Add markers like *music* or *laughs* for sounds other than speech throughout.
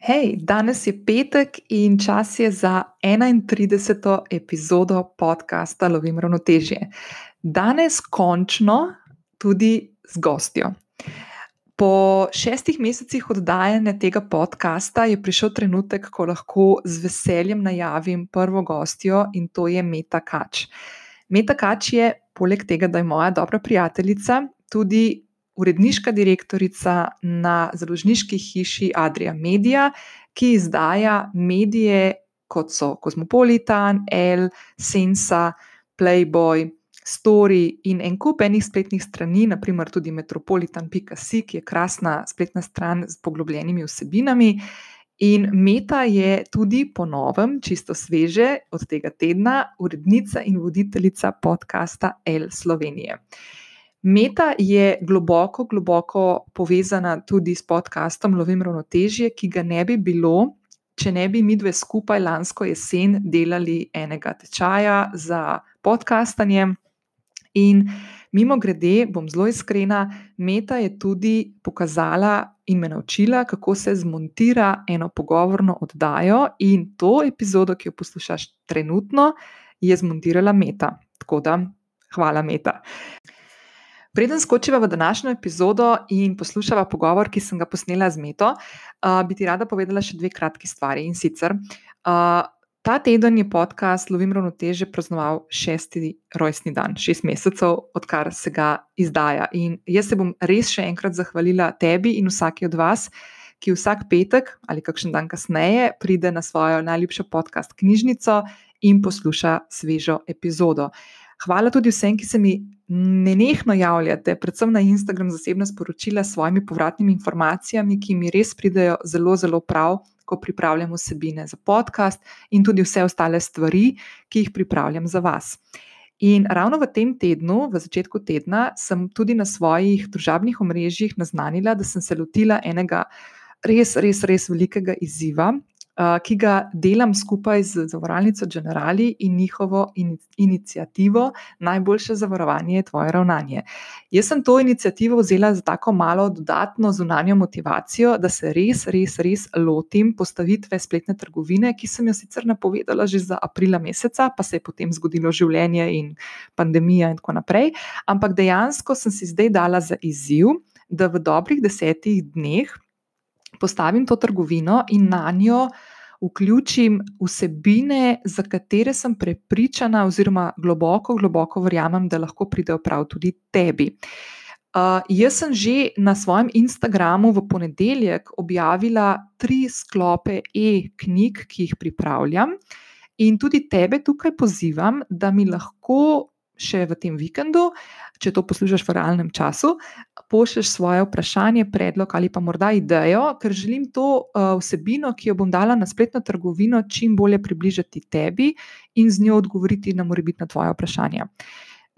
Hej, danes je petek in čas je za 31. epizodo podcasta Lovim ravnotežje. Danes končno tudi z gostjo. Po šestih mesecih oddajanja tega podcasta je prišel trenutek, ko lahko z veseljem najavim prvo gostjo in to je Meta Kač. Meta Kač je, poleg tega, da je moja dobra prijateljica, tudi uredniška direktorica na založniški hiši Adria Media, ki izdaja medije kot so Cosmopolitan, El, Sensa, Playboy, Story in en kup enih spletnih strani, naprimer tudi Metropolitan.si, ki je krasna spletna stran z poglobljenimi vsebinami. In Meta je tudi po novem, čisto sveže od tega tedna, urednica in voditeljica podcasta El Slovenije. Meta je globoko, globoko povezana tudi s podkastom Lovim ravnotežje, ki ga ne bi bilo, če ne bi mi dve skupaj lansko jesen delali enega tečaja za podkastanje. In mimo grede, bom zelo iskrena, Meta je tudi pokazala in me naučila, kako se zmontira eno pogovorno oddajo, in to epizodo, ki jo poslušaš trenutno, je zmontirala Meta. Tako da, hvala, Meta. Preden skočiva v današnjo epizodo in poslušava pogovor, ki sem ga posnela z Meto, uh, bi ti rada povedala še dve kratki stvari. In sicer, uh, ta teden je podcast Lovim ravnoteže praznoval šesti rojstni dan, šest mesecev, odkar se ga izdaja. In jaz se bom res še enkrat zahvalila tebi in vsaki od vas. Ki vsak petek ali kakšen dan kasneje pride na svojo najljubšo podcast knjižnico in posluša svežo epizodo. Hvala tudi vsem, ki se mi nenehno javljate, predvsem na Instagram, zasebna sporočila s svojimi povratnimi informacijami, ki mi res pridejo zelo, zelo prav, ko pripravljam vsebine za podcast in tudi vse ostale stvari, ki jih pripravljam za vas. In ravno v tem tednu, v začetku tedna, sem tudi na svojih družabnih omrežjih naznanila, da sem se lotila enega res, res, res velikega izziva, ki ga delam skupaj z zavarovalnico Generali in njihovo in, inicijativo Najboljše zavarovanje je tvoje ravnanje. Jaz sem to inicijativo vzela za tako malo dodatno zunanjo motivacijo, da se res, res, res lotim postavitve spletne trgovine, ki sem jo sicer napovedala že za aprila meseca, pa se je potem zgodilo življenje in pandemija in tako naprej. Ampak dejansko sem si zdaj dala za izziv, da v dobrih desetih dneh postavim to trgovino in na njo vključim vsebine, za katere sem prepričana, oziroma globoko, globoko verjamem, da lahko pridejo prav tudi tebi. Uh, jaz sem že na svojem Instagramu v ponedeljek objavila tri sklope e-knjig, ki jih pripravljam, in tudi tebe tukaj pozivam, da mi lahko še v tem vikendu, če to poslušaš v realnem času, pošlješ svoje vprašanje, predlog ali pa morda idejo, ker želim to uh, vsebino, ki jo bom dala na spletno trgovino, čim bolje približati tebi in z njo odgovoriti na morebitna tvoja vprašanja.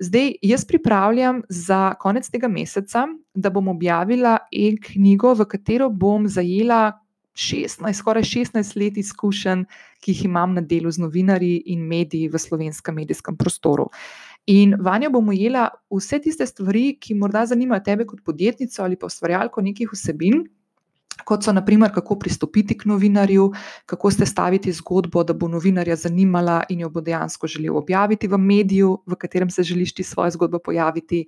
Zdaj, jaz pripravljam za konec tega meseca, da bom objavila e-knjigo, v katero bom zajela 16, skoraj 16 let izkušenj, ki jih imam na delu z novinarji in mediji v slovenskem medijskem prostoru. In vanjo bom ujela vse tiste stvari, ki morda zanimajo tebe kot podjetnico ali pa ustvarjalko nekih vsebin, kot so naprimer, kako pristopiti k novinarju, kako ste staviti zgodbo, da bo novinarja zanimala in jo bo dejansko želel objaviti v mediju, v katerem se želiš ti svojo zgodbo pojaviti,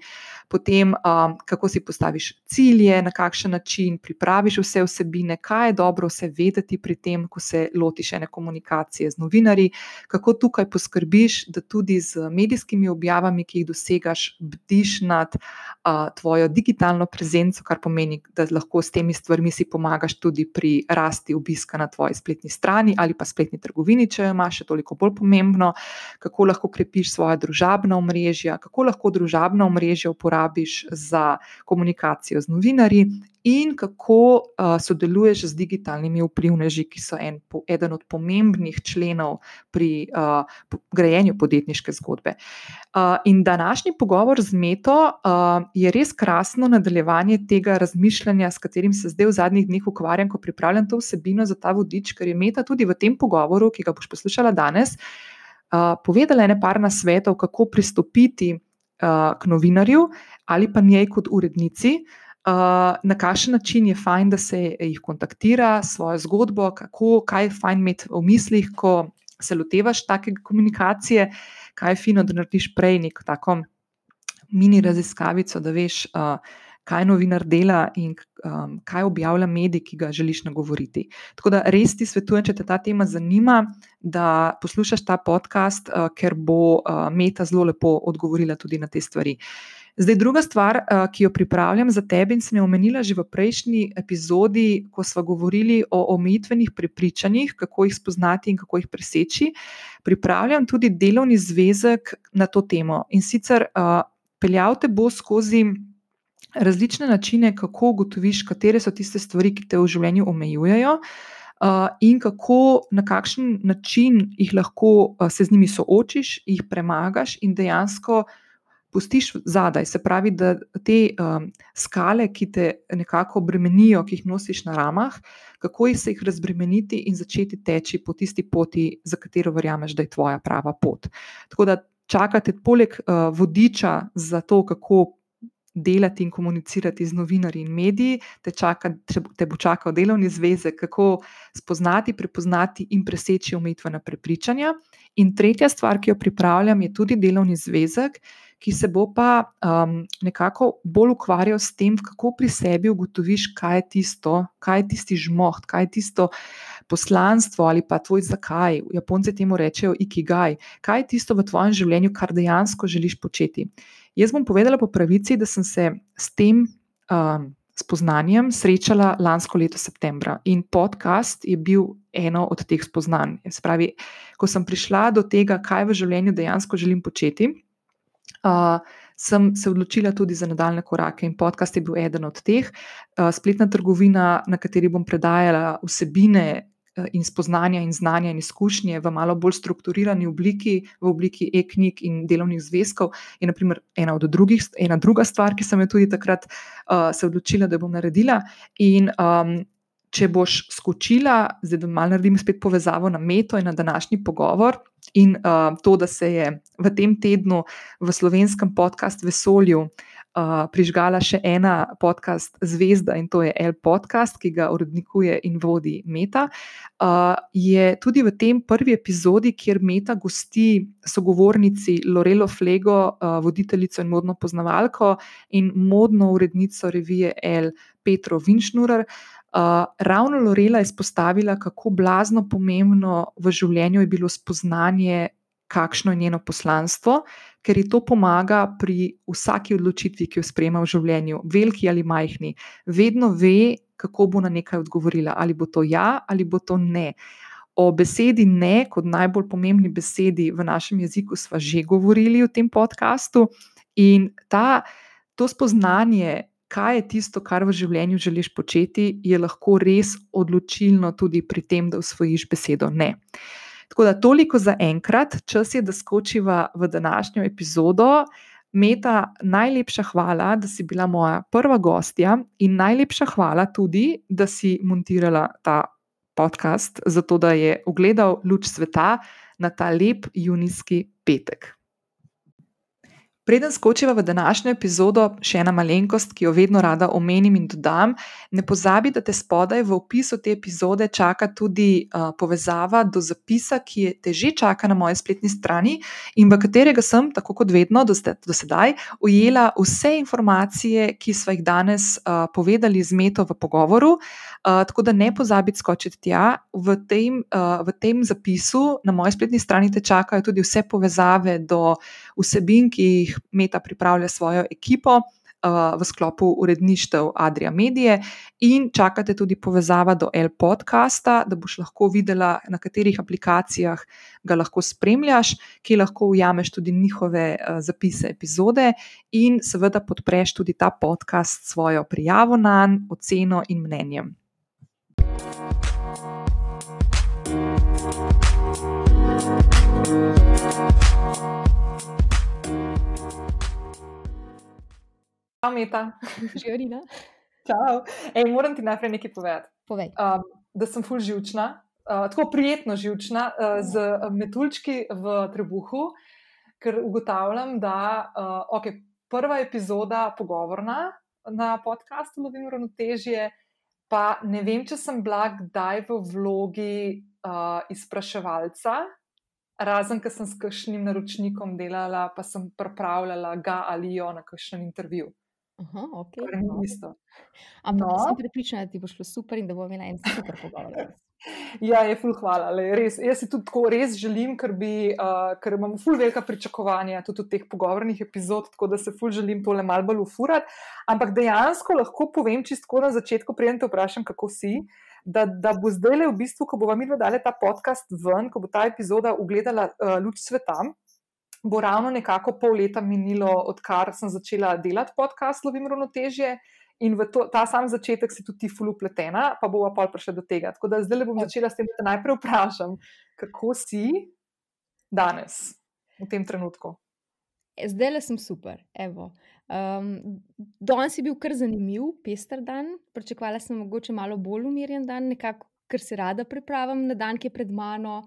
potem um, kako si postaviš cilje, na kakšen način pripraviš vse vsebine, kaj je dobro vse vedeti pri tem, ko se lotiš ene komunikacije z novinarji, kako tukaj poskrbiš, da tudi z medijskimi objavami, ki jih dosegaš, bdiš nad uh, tvojo digitalno prezenco, kar pomeni, da lahko s temi stvarmi si pomagaš tudi pri rasti obiska na tvoji spletni strani ali pa spletni trgovini, če jo imaš, še toliko bolj pomembno, kako lahko krepiš svoje družabna omrežja, kako lahko družabna omrežja uporabiš za komunikacijo z novinarji in kako uh, sodeluješ z digitalnimi vplivneži, ki so en, eden od pomembnih členov pri uh, grajenju podjetniške zgodbe. Uh, in današnji pogovor z Meto uh, je res krasno nadaljevanje tega razmišljanja, s katerim se zdaj v zadnjih dneh ukvarjam, ko pripravljam to vsebino za ta vodič, ker je Meta tudi v tem pogovoru, ki ga boš poslušala danes, uh, povedala ene par nasvetov, kako pristopiti uh, k novinarju ali pa njej kot urednici. Uh, na kakšen način je fajn, da se jih kontaktira, svojo zgodbo, kako, kaj je fajn imeti v mislih, ko se lotevaš take komunikacije, kaj je fino, da narediš prej neko tako mini raziskavico, da veš, uh, kaj novinar dela in um, kaj objavlja medij, ki ga želiš nagovoriti. Tako da res ti svetujem, če te ta tema zanima, da poslušaš ta podcast, uh, ker bo uh, Meta zelo lepo odgovorila tudi na te stvari. Zdaj, druga stvar, ki jo pripravljam za tebe, in sem jo omenila že v prejšnji epizodi, ko smo govorili o omejitvenih prepričanjih, kako jih spoznati in kako jih preseči. Pripravljam tudi delovni zvezek na to temo in sicer peljal te bo skozi različne načine, kako ugotoviš, katere so tiste stvari, ki te v življenju omejujejo. Uh, in kako, na kakšen način jih lahko uh, se z njimi soočiš, jih premagaš, in dejansko pustiš zadaj. Se pravi, da te um, skale, ki te nekako bremenijo, ki jih nosiš na ramah, kako jih se jih razbremeniti in začeti teči po tisti poti, za katero verjameš, da je tvoja prava pot. Tako da čakate, poleg uh, vodiča za to, kako delati in komunicirati z novinarji in mediji, te, čaka, te bo čakal delovni zvezek, kako spoznati, prepoznati in preseči omejitvena prepričanja. In tretja stvar, ki jo pripravljam, je tudi delovni zvezek, ki se bo pa um, nekako bolj ukvarjal s tem, kako pri sebi ugotoviš, kaj je tisto, kaj je tisti žmoht, kaj je tisto. Poslanstvo ali pa tvoj zakaj, Japonci temu rečejo ikigaj, kaj je tisto v tvojem življenju, kar dejansko želiš početi. Jaz bom povedala po pravici, da sem se s tem um, spoznanjem srečala lansko leto septembra in podcast je bil eno od teh spoznanj. Spravi, ko sem prišla do tega, kaj v življenju dejansko želim početi, uh, sem se odločila tudi za nadaljne korake in podcast je bil eden od teh. Uh, spletna trgovina, na kateri bom predajala vsebine in spoznanja in znanja in izkušnje v malo bolj strukturirani obliki, v obliki e-knjig in delovnih zvezkov, je naprimer ena od drugih, ena druga stvar, ki sem jo tudi takrat uh, se odločila, da bom naredila. In um, če boš skočila, zdaj da malo naredim spet povezavo na meto in na današnji pogovor. In uh, to, da se je v tem tednu v slovenskem podkastu Vesolju uh, uh, prižgala še ena podcast zvezda in to je El Podcast, ki ga urednikuje in vodi Meta. Uh, je tudi v tem prvi epizodi, kjer Meta gosti sogovornici Lorelo Flego, uh, voditeljico in modno poznavalko in modno urednico revije El Petro Vinšnurer. Uh, ravno Lorela je izpostavila, kako blazno pomembno v življenju je bilo spoznanje, kakšno je njeno poslanstvo, ker ji to pomaga pri vsaki odločitvi, ki jo sprejema v življenju, veliki ali majhni. Vedno ve, kako bo na nekaj odgovorila, ali bo to ja ali bo to ne. O besedi ne, kot najbolj pomembni besedi v našem jeziku, smo že govorili v tem podkastu. In ta, to spoznanje, kaj je tisto, kar v življenju želiš početi, je lahko res odločilno tudi pri tem, da usvojiš besedo ne. Tako da toliko za enkrat, čas je, da skočiva v današnjo epizodo. Meta, najlepša hvala, da si bila moja prva gostja, in najlepša hvala tudi, da si montirala ta podcast, zato da je ugledal luč sveta na ta lep junijski petek. Preden skočiva v današnjo epizodo, še ena malenkost, ki jo vedno rada omenim in dodam. Ne pozabi, da te spodaj v opisu te epizode čaka tudi uh, povezava do zapisa, ki te že čaka na moji spletni strani in v katerega sem, tako kot vedno do sedaj, ujela vse informacije, ki smo jih danes uh, povedali z Meto v pogovoru. Uh, tako da ne pozabi skočiti tja. V tem, uh, v tem zapisu na moji spletni strani te čakajo tudi vse povezave do vsebin, ki jih Meta pripravlja svojo ekipo. Uh, v sklopu uredništev Adrija Medije, in čakate tudi povezava do L podcasta, da boš lahko videla, na katerih aplikacijah ga lahko spremljaš, ki lahko ujameš tudi njihove uh, zapise epizode, in seveda podpreš tudi ta podcast s svojo prijavo na njega, oceno in mnenjem. Čau, Meta. *laughs* Žiorina. Čau. Ej, moram ti najprej nekaj povedati. Povej. Um, da sem ful živčna, uh, tako prijetno živčna, uh, z metuljčki v trebuhu, ker ugotavljam, da uh, okay, prva epizoda pogovorna na podkastu Lovim ravnotežje, pa ne vem, če sem bila kdaj v vlogi uh, izpraševalca, razen ker sem s kakšnim naročnikom delala, pa sem pripravljala ga ali jo na kakšen intervju. Aha, okay, ni no. isto. Ampak No. sem pripričana, da ti bo šlo super in da bo imela en super pogovor. *laughs* Ja, je ful, hvala. Le, res, jaz si tudi tako res želim, ker, bi, uh, ker imam ful velika pričakovanja tudi od teh pogovornih epizod, tako da se ful želim tole mal bolj ufurati. Ampak dejansko lahko povem čisto na začetku, preden te vprašam, kako si. Da, da bo zdaj le v bistvu, ko bomo mi dali ta podcast ven, ko bo ta epizoda ugledala uh, luč sveta, bo ravno nekako pol leta minilo, odkar sem začela delati podcast Lovim ravnotežje. In v to, ta sam začetek si tudi ful upletena, pa bomo pa prišli do tega. Tako da zdaj le bom začela s tem, da te najprej vprašam, kako si danes, v tem trenutku. Zdaj le sem super. Evo. Um, danes je bil kar zanimiv, pester dan. Pričakovala sem mogoče malo bolj umirjen dan, nekako, ker se rada pripravim na dan, ki je pred mano.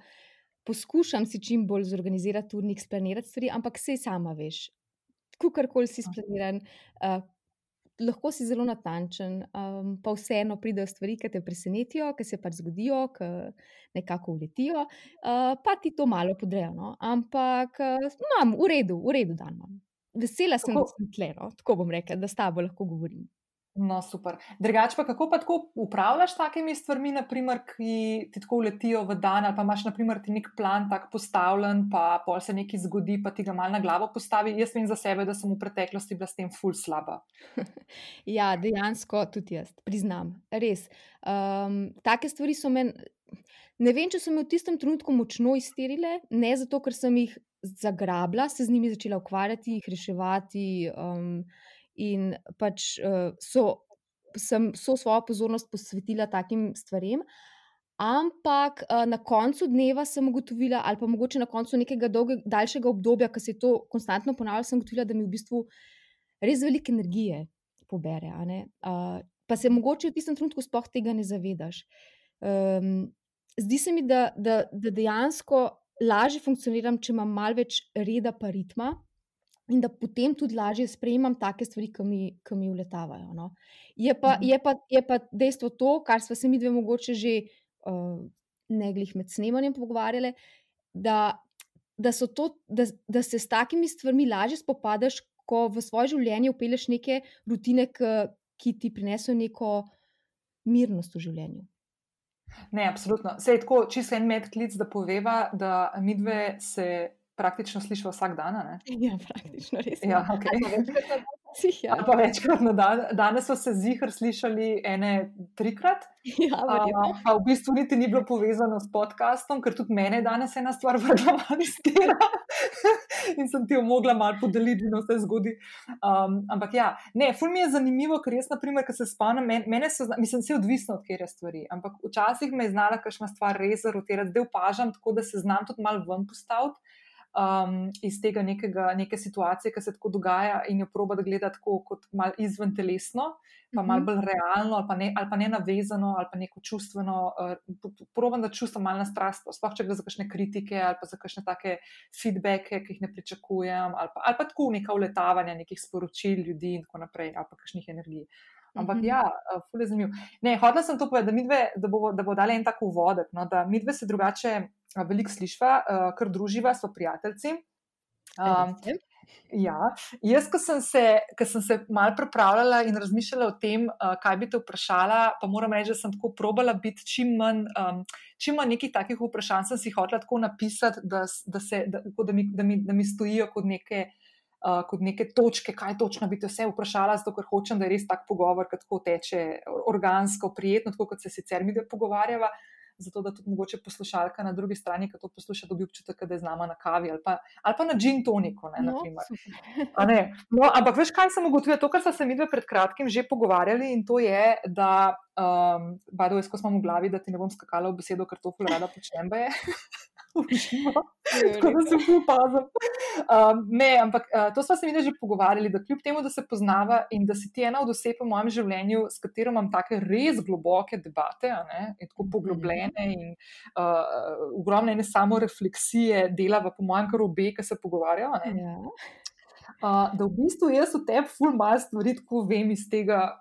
Poskušam si čim bolj zorganizirati urnik, splanirati stvari, ampak sej sama veš. Kukorkoli si splaniran, uh, lahko si zelo natančen, um, pa vseeno pridejo stvari, ki te presenetijo, ki se pač zgodijo, ki nekako uletijo, uh, pa ti to malo podrejo. No? Ampak uh, imam v redu, v redu dan imam. Vesela sem, Kako- da sem tle, no? tako bom rekla, da s tabo lahko govorim. No, super. Drugač pa kako pa tako upravljaš takimi stvarmi, naprimer, ki ti tako uletijo v dan, ali pa imaš, naprimer, ti nek plan tak postavljen, pa pol se nekaj zgodi, pa ti ga mal na glavo postavi. Jaz vem za sebe, da sem v preteklosti bila s tem ful slaba. *laughs* Ja, dejansko tudi jaz, priznam, res. Um, take stvari so meni, ne vem, če so me v tistem trenutku močno izterile, ne zato, ker sem jih zagrabila, se z njimi začela ukvarjati, jih reševati. Um, in pač uh, so, sem vso svojo pozornost posvetila takim stvarem. Ampak uh, na koncu dneva sem ugotovila, ali pa mogoče na koncu nekega dolgega, daljšega obdobja, ko se je to konstantno ponavljalo, sem ugotovila, da mi v bistvu res veliko energije pobere. Uh, pa se mogoče v tistem trenutku sploh tega ne zavedaš. Um, zdi se mi, da, da, da dejansko lažje funkcioniram, če imam malo več reda pa ritma. In da potem tudi lažje sprejemam take stvari, ki mi, ki mi uletavajo. No. Je, pa, Mhm. je, pa, je pa dejstvo to, kar smo se mi dve mogoče že uh, neglih med snemanjem pogovarjali, da, da, to, da, da se s takimi stvarmi lažje spopadaš, ko v svoje življenje upelješ neke rutine, ki, ki ti prinesejo neko mirnost v življenju. Ne, absolutno. Sej tako, čisto en medklic, da poveva, da mi dve se praktično slišiva vsak dan. a? Ja, praktično res. Ja, ok. Ali pa večkrat ja. Pa večkrat na dan. Danes smo se zihar slišali ene trikrat. ja, verjetno. A, pa v bistvu niti ni bilo povezano s podkastom, ker tudi mene danes ena stvar *laughs* vrgla malo iz tega in sem ti jo mogla malo podeliti, da se zgodi. Um, ampak ja, ne, ful mi je zanimivo, ker jaz, naprimer, ko se spomnim, men, mene so, mislim, se odvisno od kjer stvari, ampak včasih me je znala kakšna stvar res zarotirati, zdaj opažam tako, da se znam tudi malo ven postaviti. Um, iz tega nekega, neke situacije, ki se tako dogaja, in jo proba gledati tako kot malo izven telesno, pa malo Mhm. bolj realno, ali pa ne, ali pa ne navezano, ali pa neko čustveno. Uh, Probam da čutim malo na strast, sploh če gre za kakšne kritike ali pa za kakšne take feedbacke, ki jih ne pričakujem, ali pa, ali pa tako neka uletavanja nekih sporočil ljudi in tako naprej, ali pa kakšnih energij. Ampak Mhm. ja, uh, ful je zanimivo. Ne, hodila sem to povedati, da, midve, da, bo, da bo dala en tak uvodek, no, da mi dve se drugače uh, veliko slišva, uh, ker druživa, so prijateljci. Um. Ja, jaz, ko sem se, ko sem se malo pripravljala in razmišljala o tem, uh, kaj bi te vprašala, pa moram reči, da sem tako probala biti čim manj, um, čim manj nekih takih vprašanj, sem si hotela tako napisati, da, da, se, da, da, mi, da, mi, da mi stojijo kot neke. Uh, kot neke točke, kaj točno bi te vse vprašala, zato ker hočem, da je res tak pogovor, ki tako teče organsko, prijetno, tako kot se sicer mi pogovarjava. Zato, da tudi mogoče poslušalka na drugi strani, ki to posluša, dobi občutek, da je z nama na kavi ali pa, ali pa na gin toniku. Ne, No, ne. No, ampak veš, kaj sem ugotovila? To, kar smo se mi dve pred kratkim že pogovarjali, in to je, da, um, bado, jaz ko smo v glavi, da ti ne bom skakala v besedo, ker to rada počnem, Uživo. Tako da se ful pazim. Um, ne, ampak uh, to smo se mi že pogovarjali, da kljub temu, da se poznava in da si ti ena od oseb v mojem življenju, s katero imam take res globoke debate, ne, tako poglobljene in uh, ogromne ene samo refleksije, delava po mojem kar obe, ki se pogovarjamo. a ne. Ja. Uh, da v bistvu jaz v tebi ful mal stvari tako vem iz tega,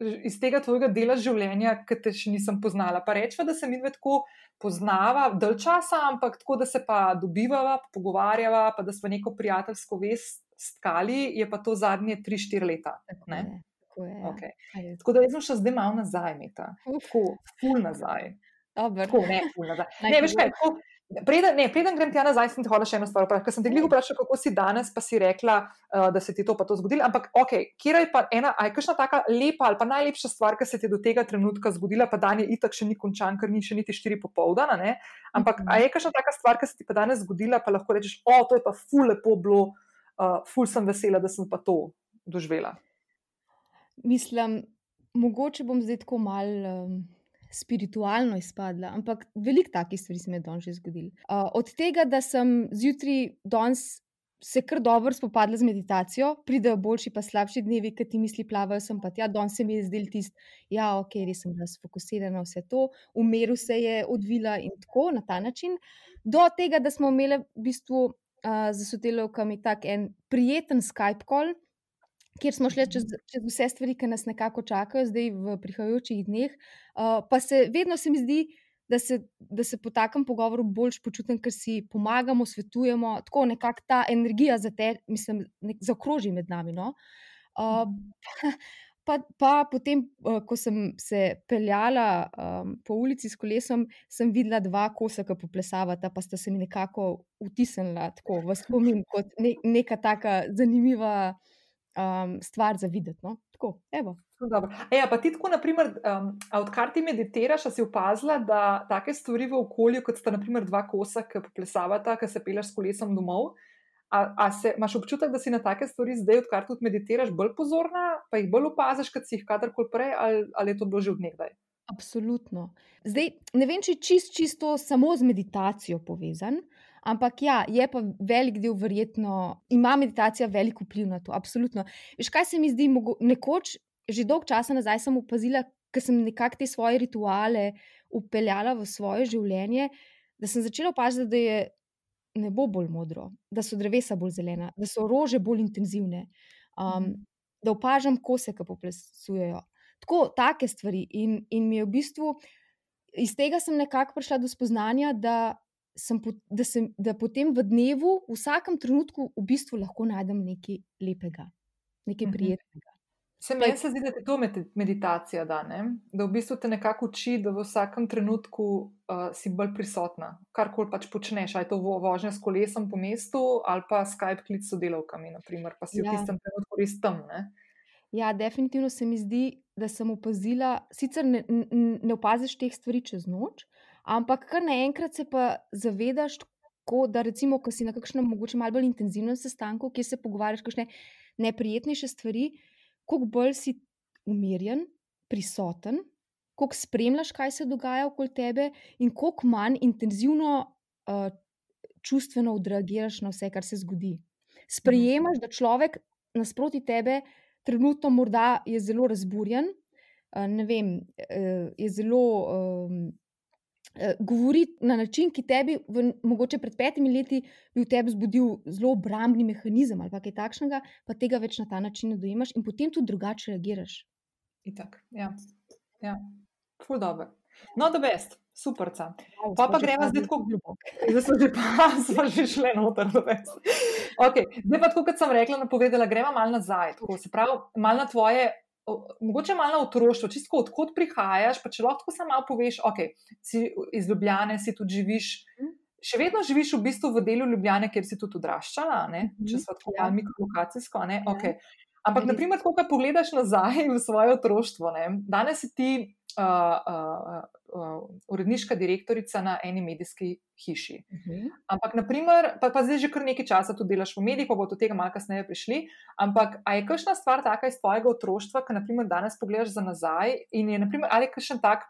iz tega tvojega dela življenja, ki te še nisem poznala. Pa rečemo, da se mi tako poznava dalj časa, ampak tako, da se pa dobivava, pogovarjava, pa da smo neko prijateljsko vest stkali, je pa to zadnje 3-4 leta. Tako je. Tako, je, ja. Okay. tako da jaz sem še zdaj malo nazaj, meta. Tako, ful nazaj. Tako, ne, ful nazaj. *laughs* Ne, veš kaj, tako, Preden, ne, preden grem tja nazaj, sem ti hodila še eno stvar. Ker sem te gledala, vprašala, kako si danes, pa si rekla, uh, da se ti to pa to zgodilo. Ampak, ok, kje je pa ena, aj kakšna taka lepa ali pa najlepša stvar, ki se ti do tega trenutka zgodila, pa dan je itak še ni končan, ker ni še niti štiri popoldana. Ne? Ampak, mm -hmm. aj je kakšna taka stvar, ki se ti pa danes zgodila, pa lahko rečeš, o, to je pa ful lepo bilo, uh, ful sem vesela, da sem pa to doživela. Mislim, mogoče bom zdaj tako mal. Um spiritualno izpadla, ampak veliko takih stvari se mi je danes že zgodilo. Uh, od tega, da sem zjutraj danes se kar dobro spopadla z meditacijo, pridejo boljši pa slabši dnevi, ki ti misli plavajo sem pa tja, danes se mi je zdel tisti, ja, ok, res sem bila sfokusirana vse to, v miru se je odvila in tako na ta način. Do tega, da smo imeli v bistvu uh, za sodelovkami tak en prijeten Skype call, kjer smo šli čez, čez vse stvari, ki nas nekako čakajo, zdaj v prihajajočih dneh. Uh, pa se vedno se mi zdi, da se, da se po takem pogovoru bolj počutim, ker si pomagamo, svetujemo, tako nekako ta energija za te, mislim, zakroži med nami. No? Uh, pa, pa potem, uh, ko sem se peljala um, po ulici s kolesom, sem videla dva kosa, ki poplesavata, pa sta se mi nekako vtisnila tako v spomin kot ne, neka taka zanimiva um, stvar za videti. No? Tako, e, pa ti tako, naprimer, um, odkar ti meditiraš, si opazila, da take stvari v okolju, kot sta naprimer dva kosa, ki poplesavata, ki se peleš s kolesom domov. A, a se, imaš občutek, da si na take stvari zdaj, odkar tudi meditiraš, bolj pozorna, pa jih bolj opaziš, kot si jih kadarkoli prej, ali, ali je to bilo že odnegdaj? Absolutno. Zdaj, ne vem, če je čist, čisto samo z meditacijo povezan, Ampak ja, je pa velik del, verjetno, ima meditacija velik vpliv na to. Absolutno. Veš, kaj se mi zdi, mogo, nekoč, že dolg časa nazaj sem opazila, ker sem nekako te svoje rituale upeljala v svoje življenje, da sem začela opaziti, da je nebo bolj modro, da so drevesa bolj zelena, da so rože bolj intenzivne, um, da opažam kose, ki poplesujejo. Tako, take stvari. In, in mi je v bistvu iz tega sem nekako prišla do spoznanja, da sem, da, sem, da potem v dnevu, v vsakem trenutku, v bistvu lahko najdem nekaj lepega, nekaj mhm. prijetnega. Se mi zdi, da je to meditacija, da, da v bistvu te nekako uči, da v vsakem trenutku uh, si bolj prisotna, karkoli pač počneš, aj to vožnja s kolesom po mestu ali pa Skype klic s sodelavkami, naprimer, pa si ja. v tistem trenutku res tam. Ne? Ja, definitivno se mi zdi, da sem opazila, sicer ne, ne, ne opaziš teh stvari čez noč, ampak kar naenkrat se pa zavedaš, tako, da recimo, ko si na kakšnem mogoče malo bolj intenzivnem sestanku, kjer se pogovarjaš kakšne neprijetnejše stvari, koliko bolj si umirjen, prisoten, koliko spremljaš, kaj se dogaja okoli tebe in koliko manj intenzivno uh, čustveno odreagiraš na vse, kar se zgodi. Sprejemaš, da človek nasproti tebe trenutno morda je zelo razburjen, uh, ne vem, uh, je zelo. Eh, govori na način, ki tebi, v, mogoče pred petimi leti, bi v tebi zbudil zelo obrambni mehanizem ali kaj takšnega, pa tega več na ta način ne dojemaš in potem tudi drugače reagiraš. Itak, ja, ja. ful dobro. No, da best. Super. Wow, pa pa gremo zdaj tako globoko. *laughs* Zdaj smo že, pa, *laughs* smo že šli noter. Okay. Zdaj pa, kot sem rekla, napovedala, gremo malo nazaj. Tako, se pravi, malo na tvoje mogoče malo na otroštvo, čisto odkot prihajaš, pa če lahko samo malo poveš, ok, si iz Ljubljane, si tudi živiš. Mhm. Še vedno živiš v bistvu v delu Ljubljane, kjer si tudi odraščala, ne? Mhm. če smo tako malo ja. mikrolokacijsko. Okay. Ampak, naprimer, ko pogledaš nazaj v svoje otroštvo, ne? danes si ti uh, uh, uh, uredniška direktorica na eni medijski hiši. Uh mhm. -huh. Ampak, naprimer, pa, pa zdaj že kar nekaj časa tu delaš v medijih, pa bo do tega malo kasneje prišli. Ampak, a je kakšna stvar taka iz tvojega otroštva, ki naprimer danes pogledaš za nazaj in je, naprimer, ali je kakšen tak.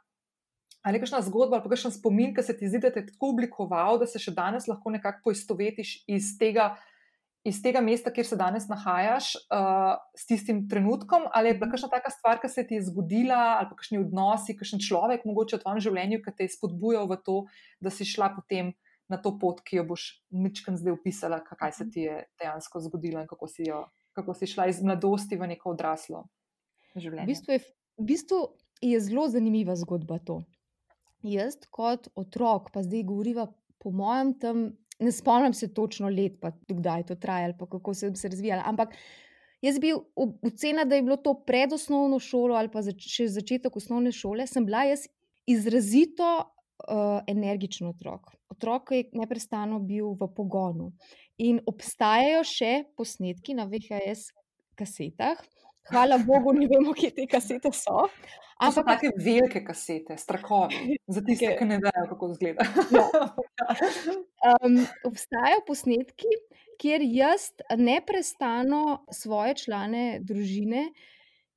Ali je kakšna zgodba ali kakšen spomin, ki se ti zdi, da te je tako oblikoval, da se še danes lahko nekako poistovetiš iz tega, iz tega mesta, kjer se danes nahajaš, uh, s tistim trenutkom, ali je bila kakšna taka stvar, ki se ti je zgodila, ali pa kakšni odnosi, kakšen človek, mogoče v tvojem življenju, ki te je spodbujal v to, da si šla potem na to pot, ki jo boš mičken zdaj opisala, kaj se ti je dejansko zgodilo in kako si, jo, kako si šla iz mladosti v neko odraslo življenje. V bistvu je, v bistvu je zelo zanimiva zgodba to. Jaz kot otrok, pa zdaj govoriva po mojem tam. Ne spomnim se točno let, pa kdaj je to trajalo, pa kako sem se razvijala. Ampak jaz bi ocenila, da je bilo to pred osnovno šolo ali pa zač še začetek osnovne šole. Sem bila jaz izrazito uh, energičen otrok. Otrok je neprestano bil v pogonu. In obstajajo še posnetki na VHS kasetah. Hvala Bogu, ne vemo, kje te kasete so. Ampak so take velike kasete, strahovi, za tiste, ki ne vejo, kako izgleda. *laughs* Um, obstajajo posnetki, kjer jaz neprestano svoje člane družine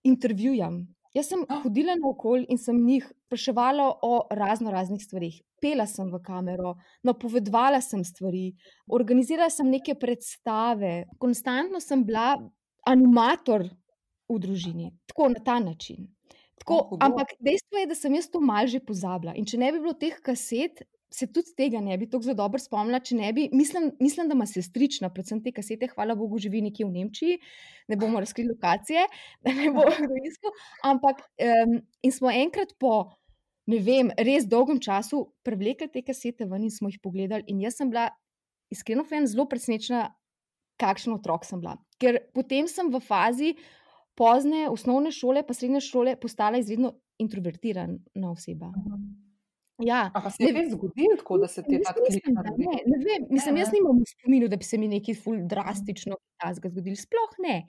intervjujem. Jaz sem ah. hodila naokoli in sem jih spraševala o razno raznih stvarih. Pela sem v kamero, napovedala sem stvari, organizirala sem neke predstave, konstantno sem bila animator v družini, tako na ta način. Tako, ampak dejstvo je, da sem jaz to mal že pozabila. In če ne bi bilo teh kaset, se tudi tega ne bi tako zelo dobro spomnila. Bi, mislim, mislim, da ima sestrična, predvsem te kasete, hvala Bogu, živi nekje v Nemčiji, ne bomo *laughs* razkrili lokacije, da ne bo kdo iskal. Ampak um, in smo enkrat po. Ne vem, res dolgem času prevlekli te kasete ven in smo jih pogledali. In jaz sem bila, iskreno, zelo presenečena, kakšen otrok sem bila. Ker potem sem v fazi, pozne osnovne šole, pa srednje šole, postala izredno introvertirana oseba. Ja, pa se je res zgodilo tako, da se ti je tako zgodilo? Ne, ne vem, mislim, jaz nimam v spominu, da bi se mi nekaj ful drastično zgodilo. Sploh ne.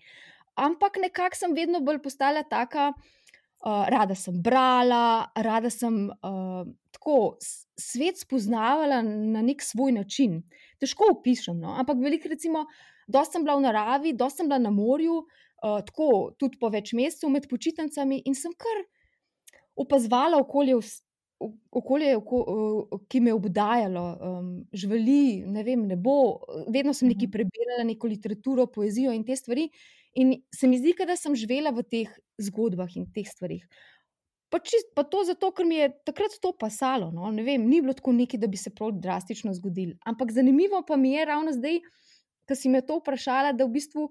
Ampak nekako sem vedno bolj postala taka, uh, rada sem brala, rada sem uh, tako svet spoznavala na nek svoj način. Težko opišem, no? ampak veliko, recimo, dosta sem bila v naravi, dosta sem bila na morju, uh, uh, tako tudi po več mesecev med počitnicami in sem kar opazovala okolje, okolje oko, uh, ki me je obdajalo, um, živali, ne vem, ne bo. Vedno sem nekaj mhm. prebrala, neko literaturo, poezijo in te stvari. In se mi zdi, da sem živela v teh zgodbah in teh stvarih. Pa, čist, pa to zato, ker mi je takrat to pasalo. No? Vem, ni bilo tako nekaj, da bi se prav drastično zgodilo. Ampak zanimivo pa mi je ravno zdaj, ko si me to vprašala, da v bistvu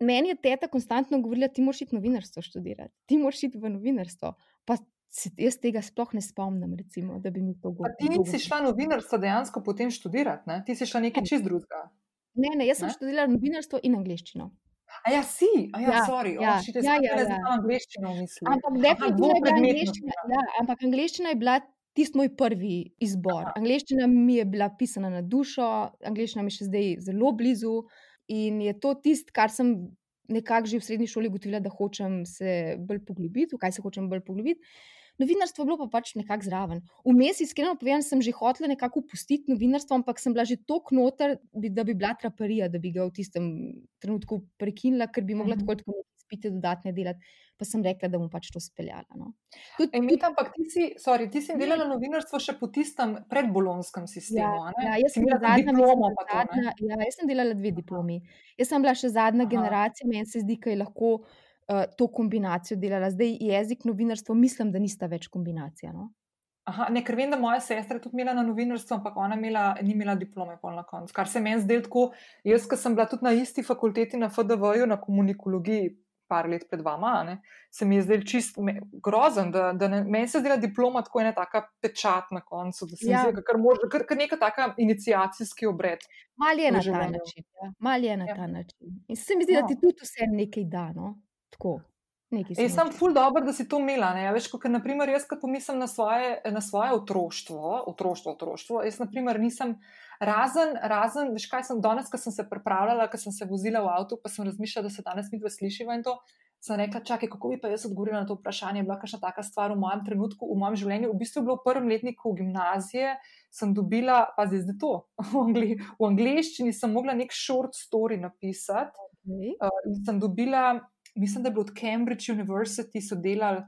meni je teta konstantno govorila, ti moraš iti novinarstvo študirati, ti moraš iti v novinarstvo. Pa se, jaz tega sploh ne spomnim, recimo, da bi mi to govorila. Ti nisi šla novinarstvo dejansko potem študirati, ne? ti si šla nekaj čist drugega. Ne, ne, jaz sem študirala novinarstvo in angliščino. A ja, si, a ja, ja sorry, ja, oh, šite, ja, ja, ja. angliščino mislim. Ampak definitivno je bila angliščina, ja, ampak angliščina je bila tisti moj prvi izbor. Angliščina mi je bila pisana na dušo, angliščina mi je še zdaj zelo blizu. In je to tisto, kar sem nekako že v srednji šoli ugotovila, da hočem se bolj poglobiti, v kaj se hočem bolj poglobiti. Novinarstvo je bilo pa pač nekako zraven. Vmes, iskreno povedano, sem že hotela nekako opustiti novinarstvo, ampak sem bila že tako noter, da bi bila traparija, da bi ga v tistem trenutku prekinila, ker bi mogla mhm. tako kot spite dodatne delati pa sem rekla, da bom pač to speljala. No. Tud, e, mit, ampak ti si, sorry, ti si delala novinarstvo še po tistem predbolonskem sistemu. Ja, ja, jaz sem bila zadnja diploma. Zadnja, ja, jaz sem delala dve diplomi. Jaz sem bila še zadnja Aha. generacija, meni se zdi, da je lahko uh, to kombinacijo delala. Zdaj jezik, novinarstvo, mislim, da nista več kombinacija. No. Aha, ne, ker vem, da moja sestra tudi imela na novinarstvu, ampak ona imela, ni imela diplome na koncu. Kar se meni zdelo tako, jaz, ki sem bila tudi na isti fakulteti na FDV-ju, na komunikologiji, par let pred vama, ne, se mi je zdel čist me, grozen, da, da ne, meni se zdela diploma tako ena taka pečat na koncu, da se ja. mi zdi, kar, kar, kar neka taka inicijacijski obred. Mal je na ta način. Ja. Mal je na ja. ta način. In se mi zdi, no. da ti tudi vse nekaj da, no? tako. Jaz sem ful dobro, da si to imela. Ja, veš, ker, naprimer, jaz, ko pomislim na svoje, na svoje otroštvo, otroštvo, otroštvo, jaz, naprimer, nisem. Razen, razen, veš kaj sem danes, ko sem se pripravljala, ko sem se vozila v avtu, pa sem razmišljala, da se danes mi dve slišiva in to. Sem rekla, čakaj, kako bi pa jaz odgovorila na to vprašanje. Bila kakšna taka stvar v mojem trenutku, v mojem življenju. V bistvu je bilo v prvem letniku gimnazije, sem dobila, pa zdaj to, *laughs* v, angli, v angliščini sem mogla nek short story napisati. Okay. Uh, in sem dobila, mislim, da je bilo od Cambridge University, so delali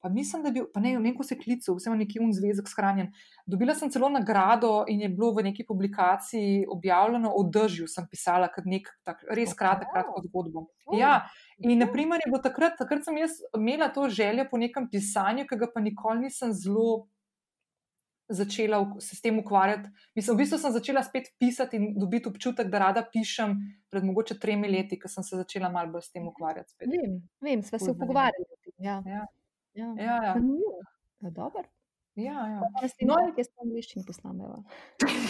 pa mislim, da je bil, pa ne, ne, ko se klical, vse ima neki unzvezek shranjen. Dobila sem celo nagrado in je bilo v neki publikaciji objavljeno, o držju sem pisala, kot nek tak, res kratek, kratko zgodbo. Ja, in naprimer je bilo takrat, takrat sem jaz imela to željo po nekem pisanju, ki ga pa nikoli nisem zelo. Začela se s tem ukvarjati. Mislim, v bistvu sem začela spet pisati in dobiti občutek, da rada pišem pred mogoče tremi leti, ko sem se začela malo bolj s tem ukvarjati. Spet. Vem, vem, sva se pogovarjali. Ja, Ja, ja. ja. ja. ja dobro. Ja, ja. No, No, jaz sem angliščino posnamela.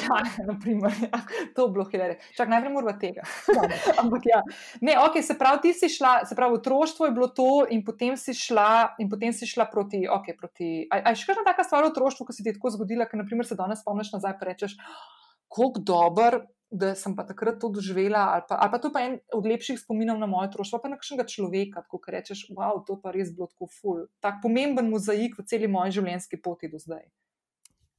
ja naprimer, ja. To je bilo hilarno. Čak, najprej moramo tega. *laughs* Ampak ja, ne, ok, se pravi, ti si šla, se pravi, otroštvo je bilo to, in potem si šla, in potem si šla proti, ok, proti. A, a je še kakšna taka stvar v otroštvu, ki se ti je tako zgodila, ker naprimer se danes spomniš nazaj in rečeš, koliko dober, da sem pa takrat to doživela, ali pa, ali pa to je en od lepših spominov na moje otroštvo, pa na kakšnega človeka, tako ker rečeš, wow, to pa res bilo tako ful. Tak pomemben mozaik v celi moji življenjski poti do zdaj.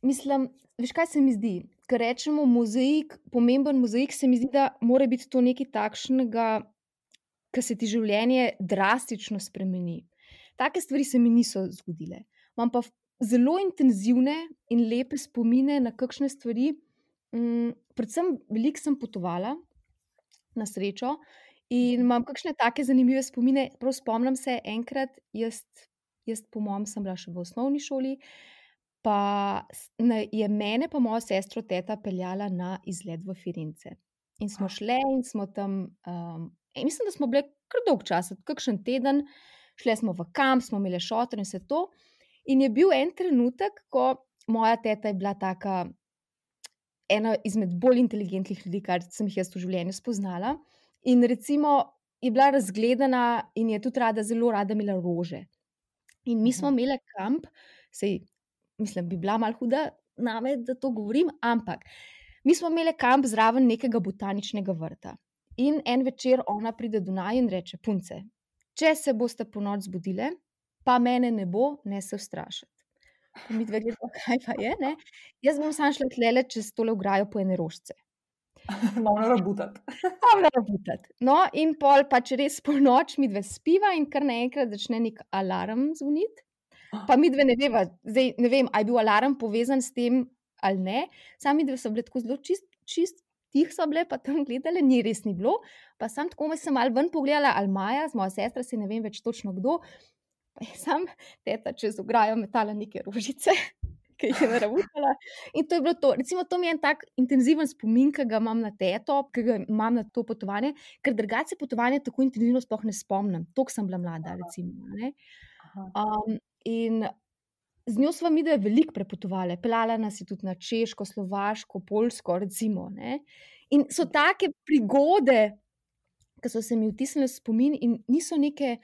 Mislim, veš, kaj se mi zdi? Ker rečemo mozaik, pomemben mozaik, se mi zdi, da mora biti to nekaj takšnega, ki se ti življenje drastično spremeni. Take stvari se mi niso zgodile. Imam pa zelo intenzivne in lepe spomine na kakšne stvari. Predvsem veliko sem potovala, na srečo, in imam kakšne take zanimive spomine. Prav spomnim se enkrat, jaz, jaz po mojem, sem bila še v osnovni šoli. Pa na- je mene, pa mojo sestro, teta peljala na izlet v Firence. In smo šle in smo tam, um, in mislim, da smo bile kar dolg čas, kakšen teden, šle smo v kamp, smo imeli šotor in vse to. In je bil en trenutek, ko moja teta je bila taka, ena izmed bolj inteligentnih ljudi, kar sem jih jaz v življenju spoznala. In recimo je bila razgledana in je tudi rada, zelo rada imela rože. In mi smo Mhm. imeli kamp, sej, mislim, bi bila malo huda name, da to govorim, ampak mi smo imeli kamp zraven nekega botaničnega vrta. In en večer ona pride do naj in reče: Punce, če se boste po noč zbudile, pa mene ne bo, ne se ustrašiti. *laughs* Mi dve gledamo, kaj pa je. Ne? Jaz bom sam šla tlele čez tole ograjo po ene rožce. *laughs* Malo rabutati. Pravno *laughs* rabutati. No, in pol pač res po noč mi dve spiva in kar naenkrat začne nek alarm zvoniti. Pa *gasps* mi dve ne veva, zdaj ne vem, ali je bil alarm povezan s tem ali ne. Sami dve so bile tako zelo čist, čist tih so bile, pa tam gledale, ni res ni bilo. Pa sam tako me sem malo ven pogledala, ali Maja, z moja sestra, si ne vem več točno kdo. Pa je sam teta čez ograjo metala neke rožice. *laughs* Ki jih je naravnala. In to je bilo to. Recimo, to mi je en tak intenziven spomin, ki ga imam na teto, ki ga imam na to potovanje, ker drugače potovanje tako intenzivno sploh ne spomnim. Tok sem bila mlada, recimo. Ne? Um, in z njo smo mi dve veliko prepotovali, pelala nas je tudi na Češko, Slovaško, Poljsko, recimo. Ne? In so take prigode, ki so se mi vtisnile v spomin, in niso neke,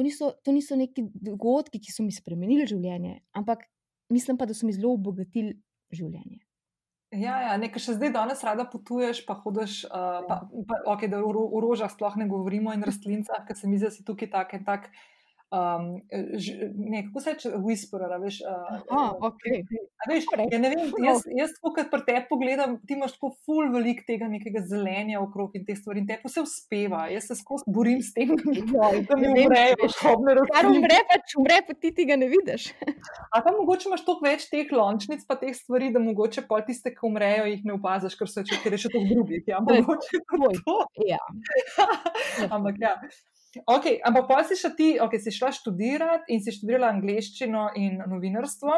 to niso, to niso neki dogodki, ki so mi spremenili življenje, ampak mislim pa, da so mi zelo obogatili življenje. Ja, ja nekaj še zdaj danes rada potuješ, pa hodiš, uh, pa, pa, okay, da o, o rožah sploh ne govorimo in *laughs* rastlincah, ker se mi zdi, da si tukaj tak en tak. Um, ž, ne, kako se reče, whisperer, a veš. Uh, Aha, okej. a veš ja, ne vem, jaz, jaz tako, kot pri tebi pogledam, ti imaš tako ful velik tega nekega zelenja okrog in te stvari in te vse uspeva. Jaz se skozi borim s tem, Joj, *laughs* da mi umrejo šobne Kar rastline. umre, pač umre, pa ti tega ne vidiš. A pa mogoče imaš toliko več teh lončnic, pa teh stvari, da mogoče pol tiste, ki umrejo, jih ne opaziš, ker so če- ker je še toliko drugih. Ja, mogoče to. Ja. *laughs* Ampak ja. Okay, ampak pa si šla ti, okay, si šla študirati in si študirala angliščino in novinarstvo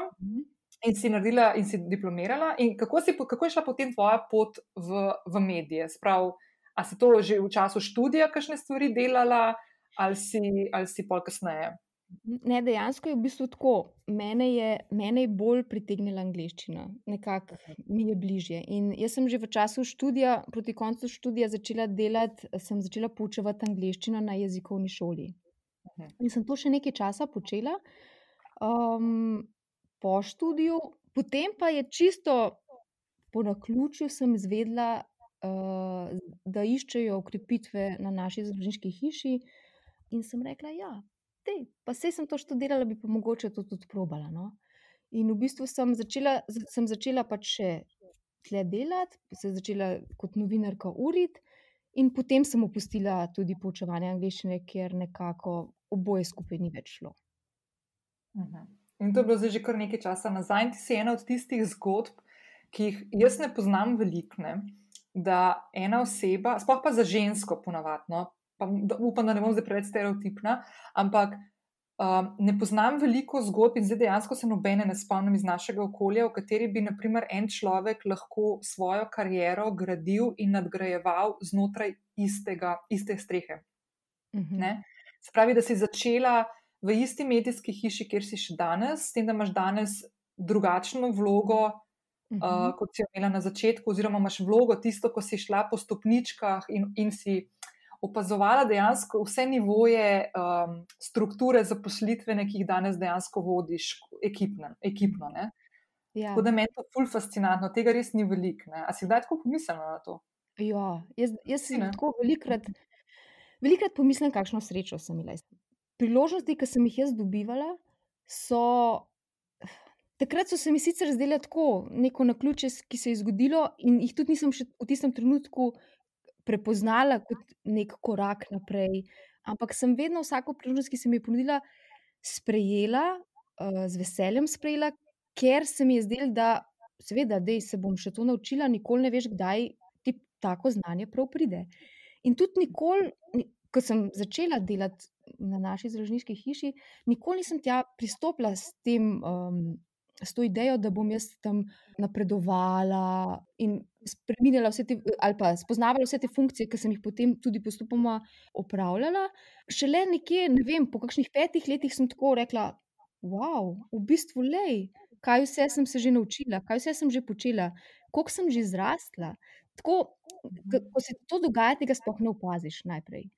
in si naredila in si diplomirala. In kako, si, kako je šla potem tvoja pot v, v medije? Sprav, a si to že v času študija, kakšne stvari delala, ali si, ali si pol kasneje? Ne, dejansko je v bistvu tako. Mene je, mene je bolj pritegnila angliščina, nekako mi je bližje. In jaz sem že v času študija, proti koncu študija, začela delati, sem začela poučevati angliščino na jezikovni šoli. Mhm. In sem to še nekaj časa počela, um, po študiju, potem pa je čisto po naključju sem izvedela, uh, da iščejo ukrepitve na naši zdravniški hiši, in sem rekla, ja, Dej, pa sej sem to študirala, bi pa mogoče to tudi probala. No? In v bistvu sem začela, sem začela pač še tle delati, se začela kot novinarka uriti, in potem sem opustila tudi poučevanje angliščine, ker nekako oboje skupaj ni več šlo. Mhm. In to je bilo zdaj že kar nekaj časa nazaj. Ti si ena od tistih zgodb, ki jih jaz ne poznam veliko, da ena oseba, sploh pa za žensko, ponavadno, pa da- upam, da ne bom zdaj preveč stereotipna, ampak Uh, ne poznam veliko zgodb in zdaj dejansko se nobene ne spomnim iz našega okolja, v kateri bi, naprimer, en človek lahko svojo kariero gradil in nadgrajeval znotraj istega, iste strehe. Uh Mhm. -huh. Spravi, da si začela v isti medijski hiši, kjer si še danes, s tem, da imaš danes drugačno vlogo, Mhm. uh, kot si jo imela na začetku, oziroma imaš vlogo tisto, ko si šla po stopničkah in, in si opazovala dejansko vse nivoje um, strukture zaposlitvene, ki jih danes dejansko vodiš, ekipne, ekipno. Ne? Ja. Tako da meni je to ful fascinantno, tega res ni veliko. A si kdaj tako pomislila na to? Ja, jaz, jaz si ne? tako velikrat, velikrat pomislim, kakšno srečo sem imela. Priložnosti, ki sem jih jaz dobivala, so. Takrat so se mi sicer zdele tako, neko naključje, s- ki se je zgodilo, in jih tudi nisem še v tistem trenutku prepoznala kot nek korak naprej. Ampak sem vedno vsako priložnost, ki se mi je ponudila, sprejela, uh, z veseljem sprejela, ker se mi je zdelo, da seveda, da se bom še to naučila, nikoli ne veš, kdaj ti tako znanje prav pride. In tudi nikoli, ni- ko sem začela delati na naši založniški hiši, nikoli nisem tja pristopila s tem. Um, S to idejo, da bom jaz tam napredovala in spremenila vse te, ali pa spoznavala vse te funkcije, ki sem jih potem tudi postopoma opravljala. Šele nekje, ne vem, po kakšnih petih letih sem tako rekla: Wow, v bistvu, lej, kaj vse sem se že naučila, kaj vse sem že počela, koliko sem že zrastla. Tako, ko se to dogaja, tega sploh ne opaziš najprej.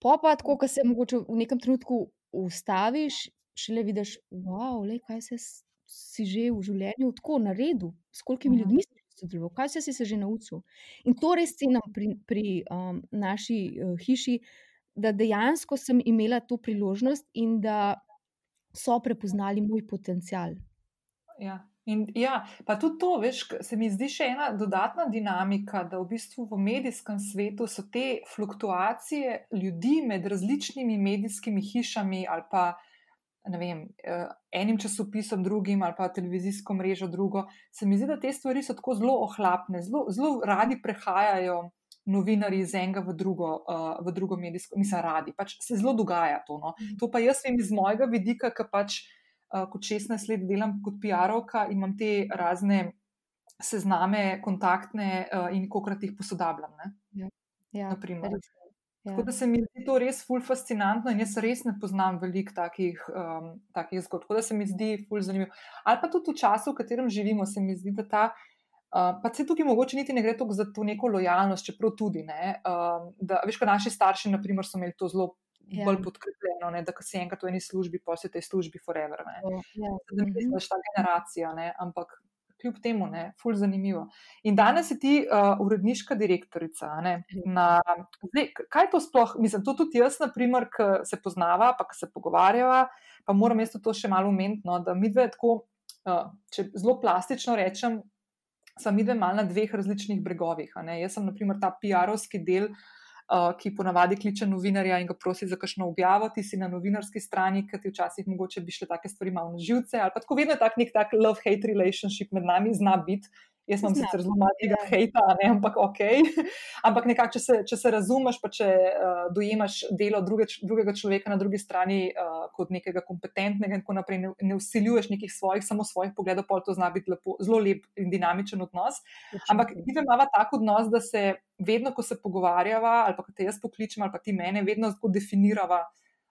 Pa tako, ko se mogoče v nekem trenutku ustaviš, šele vidiš, wow, lej, kaj se s- si že v življenju tako naredil, s kolikimi Mhm. ljudmi si sodeloval, kaj vse si se že naučil. In to res cenim pri, pri um, naši uh, hiši, da dejansko sem imela to priložnost in da so prepoznali moj potencial. Ja. In, ja, pa tudi to, veš, se mi zdi še ena dodatna dinamika, da v bistvu v medijskem svetu so te fluktuacije ljudi med različnimi medijskimi hišami ali pa vem, eh, enim časopisom, drugim ali pa televizijsko mrežo, drugo. Se mi zdi, da te stvari so tako zelo ohlapne, zelo, zelo radi prehajajo. Novinari iz enega v drugo, uh, v drugo medijsko, mislim, radi. Pač se zelo dogaja to. No. To pa jaz vem iz mojega vidika, ki pač uh, kot 16 let delam kot PR-ovka in imam te razne sezname, kontaktne in kokrat jih posodabljam. Ne, Ja, naprimer. res. Ja. Tako da se mi zdi to res ful fascinantno in jaz res ne poznam veliko takih, um, takih zgodb. Tako da se mi zdi ful zanimivo. Ali pa tudi v času, v katerem živimo, se mi zdi, da ta. Uh, pa se tukaj mogoče niti ne gre toliko za to neko lojalnost, čeprav tudi ne. Um, da, veš, kaj naši starši, naprimer, so imeli to zelo Ja. bolj podkrepljeno, ne, da ko si enkrat v eni službi, pa si v tej službi forever. Ne. To, ja. Da ne Mhm. znaš ta generacija, ne, ampak kljub temu, ne, ful zanimivo. In danes si ti uh, uredniška direktorica. Ne, na, zdaj, kaj to sploh, mislim, to tudi jaz, naprimer, ki se poznava, pa ki se pogovarjava, pa moram jaz to še malo umetno, no, da mi dve tako, uh, če zelo plastično rečem, sem mi dve mal na dveh različnih bregovih. Jaz sem, naprimer, ta PR-ovski del. Uh, ki ponavadi kliče novinarja in ga prosi za kakšno objavo, ti si na novinarski strani, ker ti včasih mogoče bi šle take stvari malo na živce, ali pa tako vedno je tak nek tak love-hate relationship med nami, zna biti. Jaz imam sicer zelo malo tega ja. hejta, ne, ampak ok. *laughs* ampak nekako, če se, če se razumeš, pa če uh, dojemaš delo druge, drugega človeka na drugi strani uh, kot nekega kompetentnega in tako naprej, ne, ne usiljuješ nekih svojih, samo svojih pogledov, pol to zna biti lepo, zelo lep in dinamičen odnos. Ampak mi dve imamo tak odnos, da se vedno, ko se pogovarjava, ali pa te jaz pokličem, ali pa ti mene, vedno tako definirava,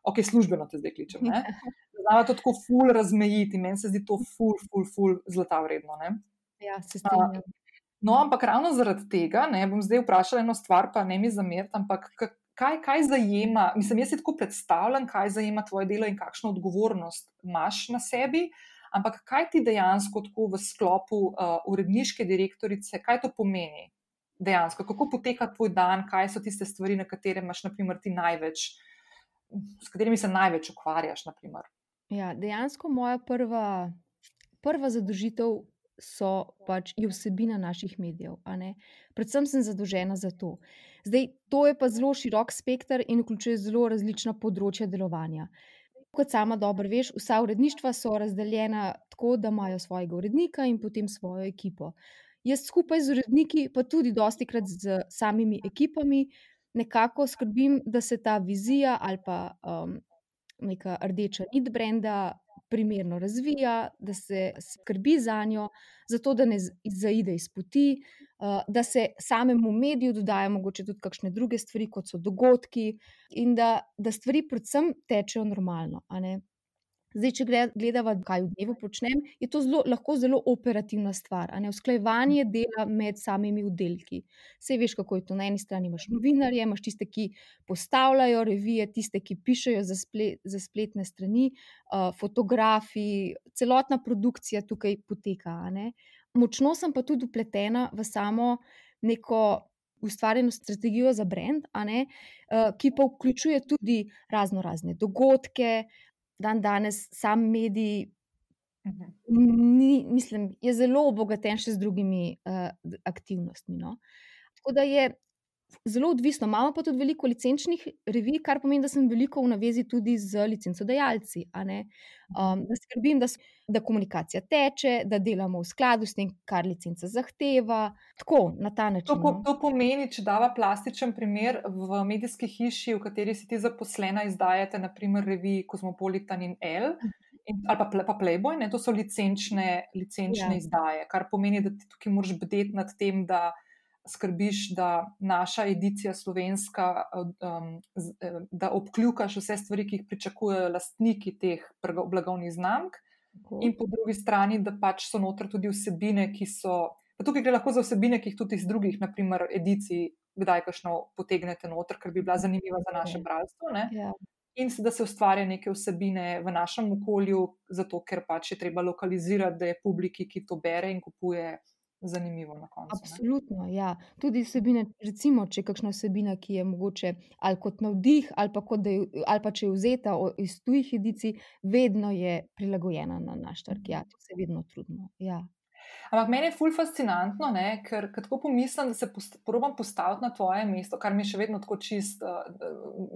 ok, službeno te zdaj kličem. *laughs* Znava to tako ful razmejiti meni se zdi to ful, ful, ful zlata vredno. Ne? Ja, se strinjam. No, ampak ravno zaradi tega, ne bom zdaj vprašala eno stvar, pa ne mi zameriti, ampak kaj, kaj zajema, mislim, jaz si tako predstavljam, kaj zajema tvoje delo in kakšno odgovornost imaš na sebi. Ampak kaj ti dejansko tako v sklopu uh, uredniške direktorice, kaj to pomeni dejansko, kako poteka tvoj dan, kaj so tiste stvari, na katere imaš, naprimer, ti največ, s katerimi se največ ukvarjaš. Naprimer. Ja, dejansko moja prva, prva zadožitev so pač je vsebina naših medijev. Predvsem sem zadolžena za to. Zdaj, to je pa zelo širok spekter in vključuje zelo različna področja delovanja. Kot sama dobro veš, vsa uredništva so razdeljena tako, da imajo svojega urednika in potem svojo ekipo. Jaz skupaj z uredniki, pa tudi dosti krat z samimi ekipami, nekako skrbim, da se ta vizija ali pa um, neka rdeča nit brenda primerno razvija, da se skrbi za njo, zato da ne zaide iz poti, da se samemu mediju dodajo mogoče tudi kakšne druge stvari, kot so dogodki, in da, da stvari predvsem tečejo normalno. Zdaj, če gledamo, kaj v dnevu počnem, je to zelo, lahko zelo operativna stvar. Usklajevanje dela med samimi oddelki. Vse veš, kako je to. Na eni strani imaš novinarje, imaš tiste, ki postavljajo revije, tiste, ki pišejo za, splet, za spletne strani, uh, fotografi, celotna produkcija tukaj poteka. Močno sem pa tudi upletena v samo neko. Ustvarjeno strategijo za brand, ki pa vključuje tudi razno razne dogodke, dan danes sam medij, mhm. ni, mislim, je zelo obogaten še z drugimi uh, aktivnostmi. No? Tako da je zelo odvisno. Imamo pa tudi veliko licenčnih revij, kar pomeni, da sem veliko v navezi tudi z licencodajalci. Um, da skrbim, da, da komunikacija teče, da delamo v skladu s tem, kar licenca zahteva. Tako, na ta način. To, po, no. to pomeni, če dava plastičen primer v medijski hiši, v kateri si ti zaposlena, izdajate naprimer reviji Cosmopolitan in L. In, ali pa, pa Playboy, ne? to so licenčne, licenčne ja. izdaje, kar pomeni, da ti tukaj moraš bdeti nad tem, da skrbiš, da naša edicija slovenska, um, da obkljukaš vse stvari, ki jih pričakujejo lastniki teh blagovnih znamk, in po drugi strani, da pač so noter tudi vsebine, ki so. Pa tukaj gre lahko za vsebine, ki jih tudi iz drugih, naprimer, edicij, kdaj kašno potegnete noter, ker bi bila zanimiva za naše bralstvo. Ja. In da se ustvarja neke vsebine v našem okolju, zato ker pač je treba lokalizirati, da je publiki, ki to bere in kupuje, zanimivo na koncu. Absolutno, ja. Tudi vsebine, recimo, če je kakšna vsebina, ki je mogoče ali kot navdih, ali pa, kot je, ali pa če je vzeta iz tujih edicij, vedno je prilagojena na naš trg. Ja, to se vedno trudimo. Ja. Ampak meni je ful fascinantno, ne, ker tako pomislim, da se probujem postaviti na tvoje mesto, kar mi je še vedno tako čist, uh,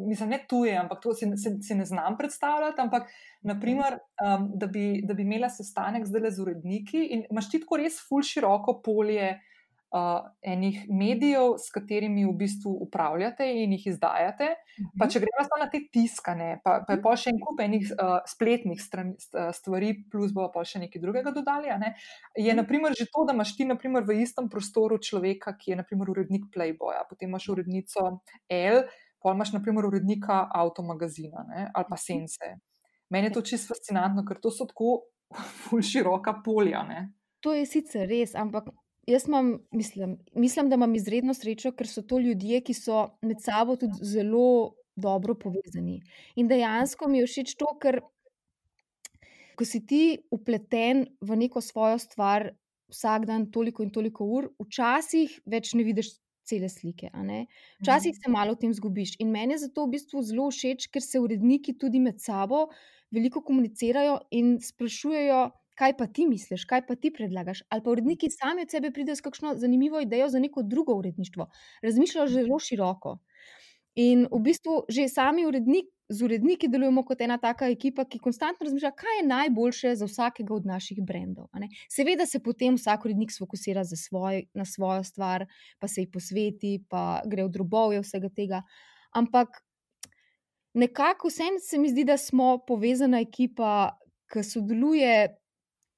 mislim, ne tuje, ampak to si, si, si ne znam predstavljati. Ampak, naprimer, um, da, bi, da bi imela sestanek zdaj le z uredniki in imaš ti tako res ful široko polje uh, enih medijev, s katerimi v bistvu upravljate in jih izdajate. Pa mhm. če gremo samo na te tiskane, pa, pa je pa še en kup enih uh, spletnih stran, stvari, plus bo pa še nekaj drugega dodali. Ne? Je mhm. naprimer že to, da imaš ti naprimer, v istem prostoru človeka, ki je naprimer urednik Playboya, potem imaš urednico L, pa imaš naprimer urednika avtomagazina ali pa mhm. Sense. Meni je to čisto fascinantno, ker to so tako *laughs* ful široka polja. Ne? To je sicer res, ampak Jaz imam, mislim, mislim, da imam izredno srečo, ker so to ljudje, ki so med sabo tudi zelo dobro povezani. In dejansko mi je všeč to, ker ko si ti upleten v neko svojo stvar vsak dan toliko in toliko ur, včasih več ne vidiš cele slike. Včasih mhm. se malo v tem zgubiš. In meni je zato v bistvu zelo všeč, ker se uredniki tudi med sabo veliko komunicirajo in sprašujejo kaj pa ti misliš, kaj pa ti predlagaš. Ali pa uredniki sami od sebe pridejo s kakšno zanimivo idejo za neko drugo uredništvo. Razmišljajo zelo široko. In v bistvu že sami urednik, z uredniki delujemo kot ena taka ekipa, ki konstantno razmišlja, kaj je najboljše za vsakega od naših brendov. Seveda se potem vsak urednik fokusira svoj, na svojo stvar, pa se jih posveti, pa gre v drobove vsega tega. Ampak nekako vsem se mi zdi, da smo povezana ekipa, ki sodeluje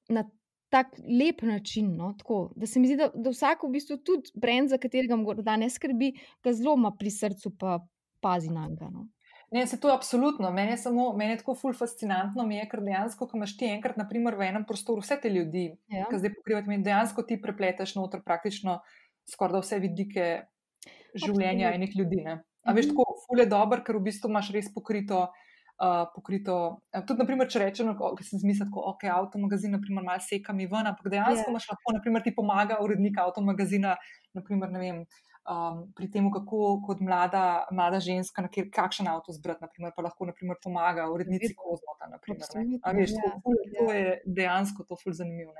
na tak lep način. No, tako, da se mi zdi, da, da vsak v bistvu tudi brend, za katerega morda ne skrbi, ga zelo ima pri srcu, pa pazi na njega. No. Ne, se to je absolutno. Meni je, samo, meni je tako ful fascinantno, je, ker dejansko, ko imaš ti enkrat, naprimer, v enem prostoru vse te ljudi, ja. ki zdaj pokrivajo, in dejansko ti prepleteš noter praktično skoraj vse vidike življenja absolutno. enih ljudi. Ne. A veš, mhm. tako ful je dober, ker v bistvu imaš res pokrito uh, pokrito. Tudi, naprimer, če rečemo, da se zmisli, da okay, avtomagazin, naprimer, malo seka mi ven, ampak dejansko yeah. Ja. imaš lahko, naprimer, ti pomaga urednik avtomagazina, naprimer, ne vem. Um, pri tem, kako kot mlada, mlada ženska, kjer, kakšen avto zbrati, naprimer, pa lahko naprimer, pomaga urednici Kozmota. Naprimer, veš, ja, to, to ja. je dejansko to ful zanimivo.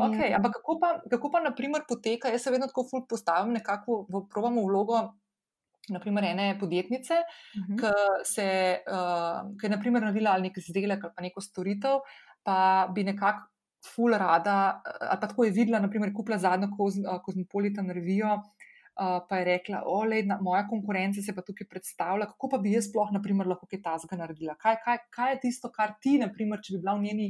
Okay, ja. Ampak kako pa, kako pa naprimer, poteka, jaz se vedno tako ful postavim, nekako v probamo vlogo naprimer, ene podjetnice, uh -huh. ki se, uh, ki je naprimer naredila ali nek izdelek ali pa neko storitev, pa bi nekako ful rada, ali pa tako je videla, naprimer, kupila zadnjo kozmopolitan revijo. Uh, pa je rekla, olej, moja konkurenca se pa tukaj predstavlja, kako pa bi jaz sploh, naprimer, lahko kaj tasga naredila. Kaj, kaj, kaj je tisto, kar ti, naprimer, če bi bila v, njeni,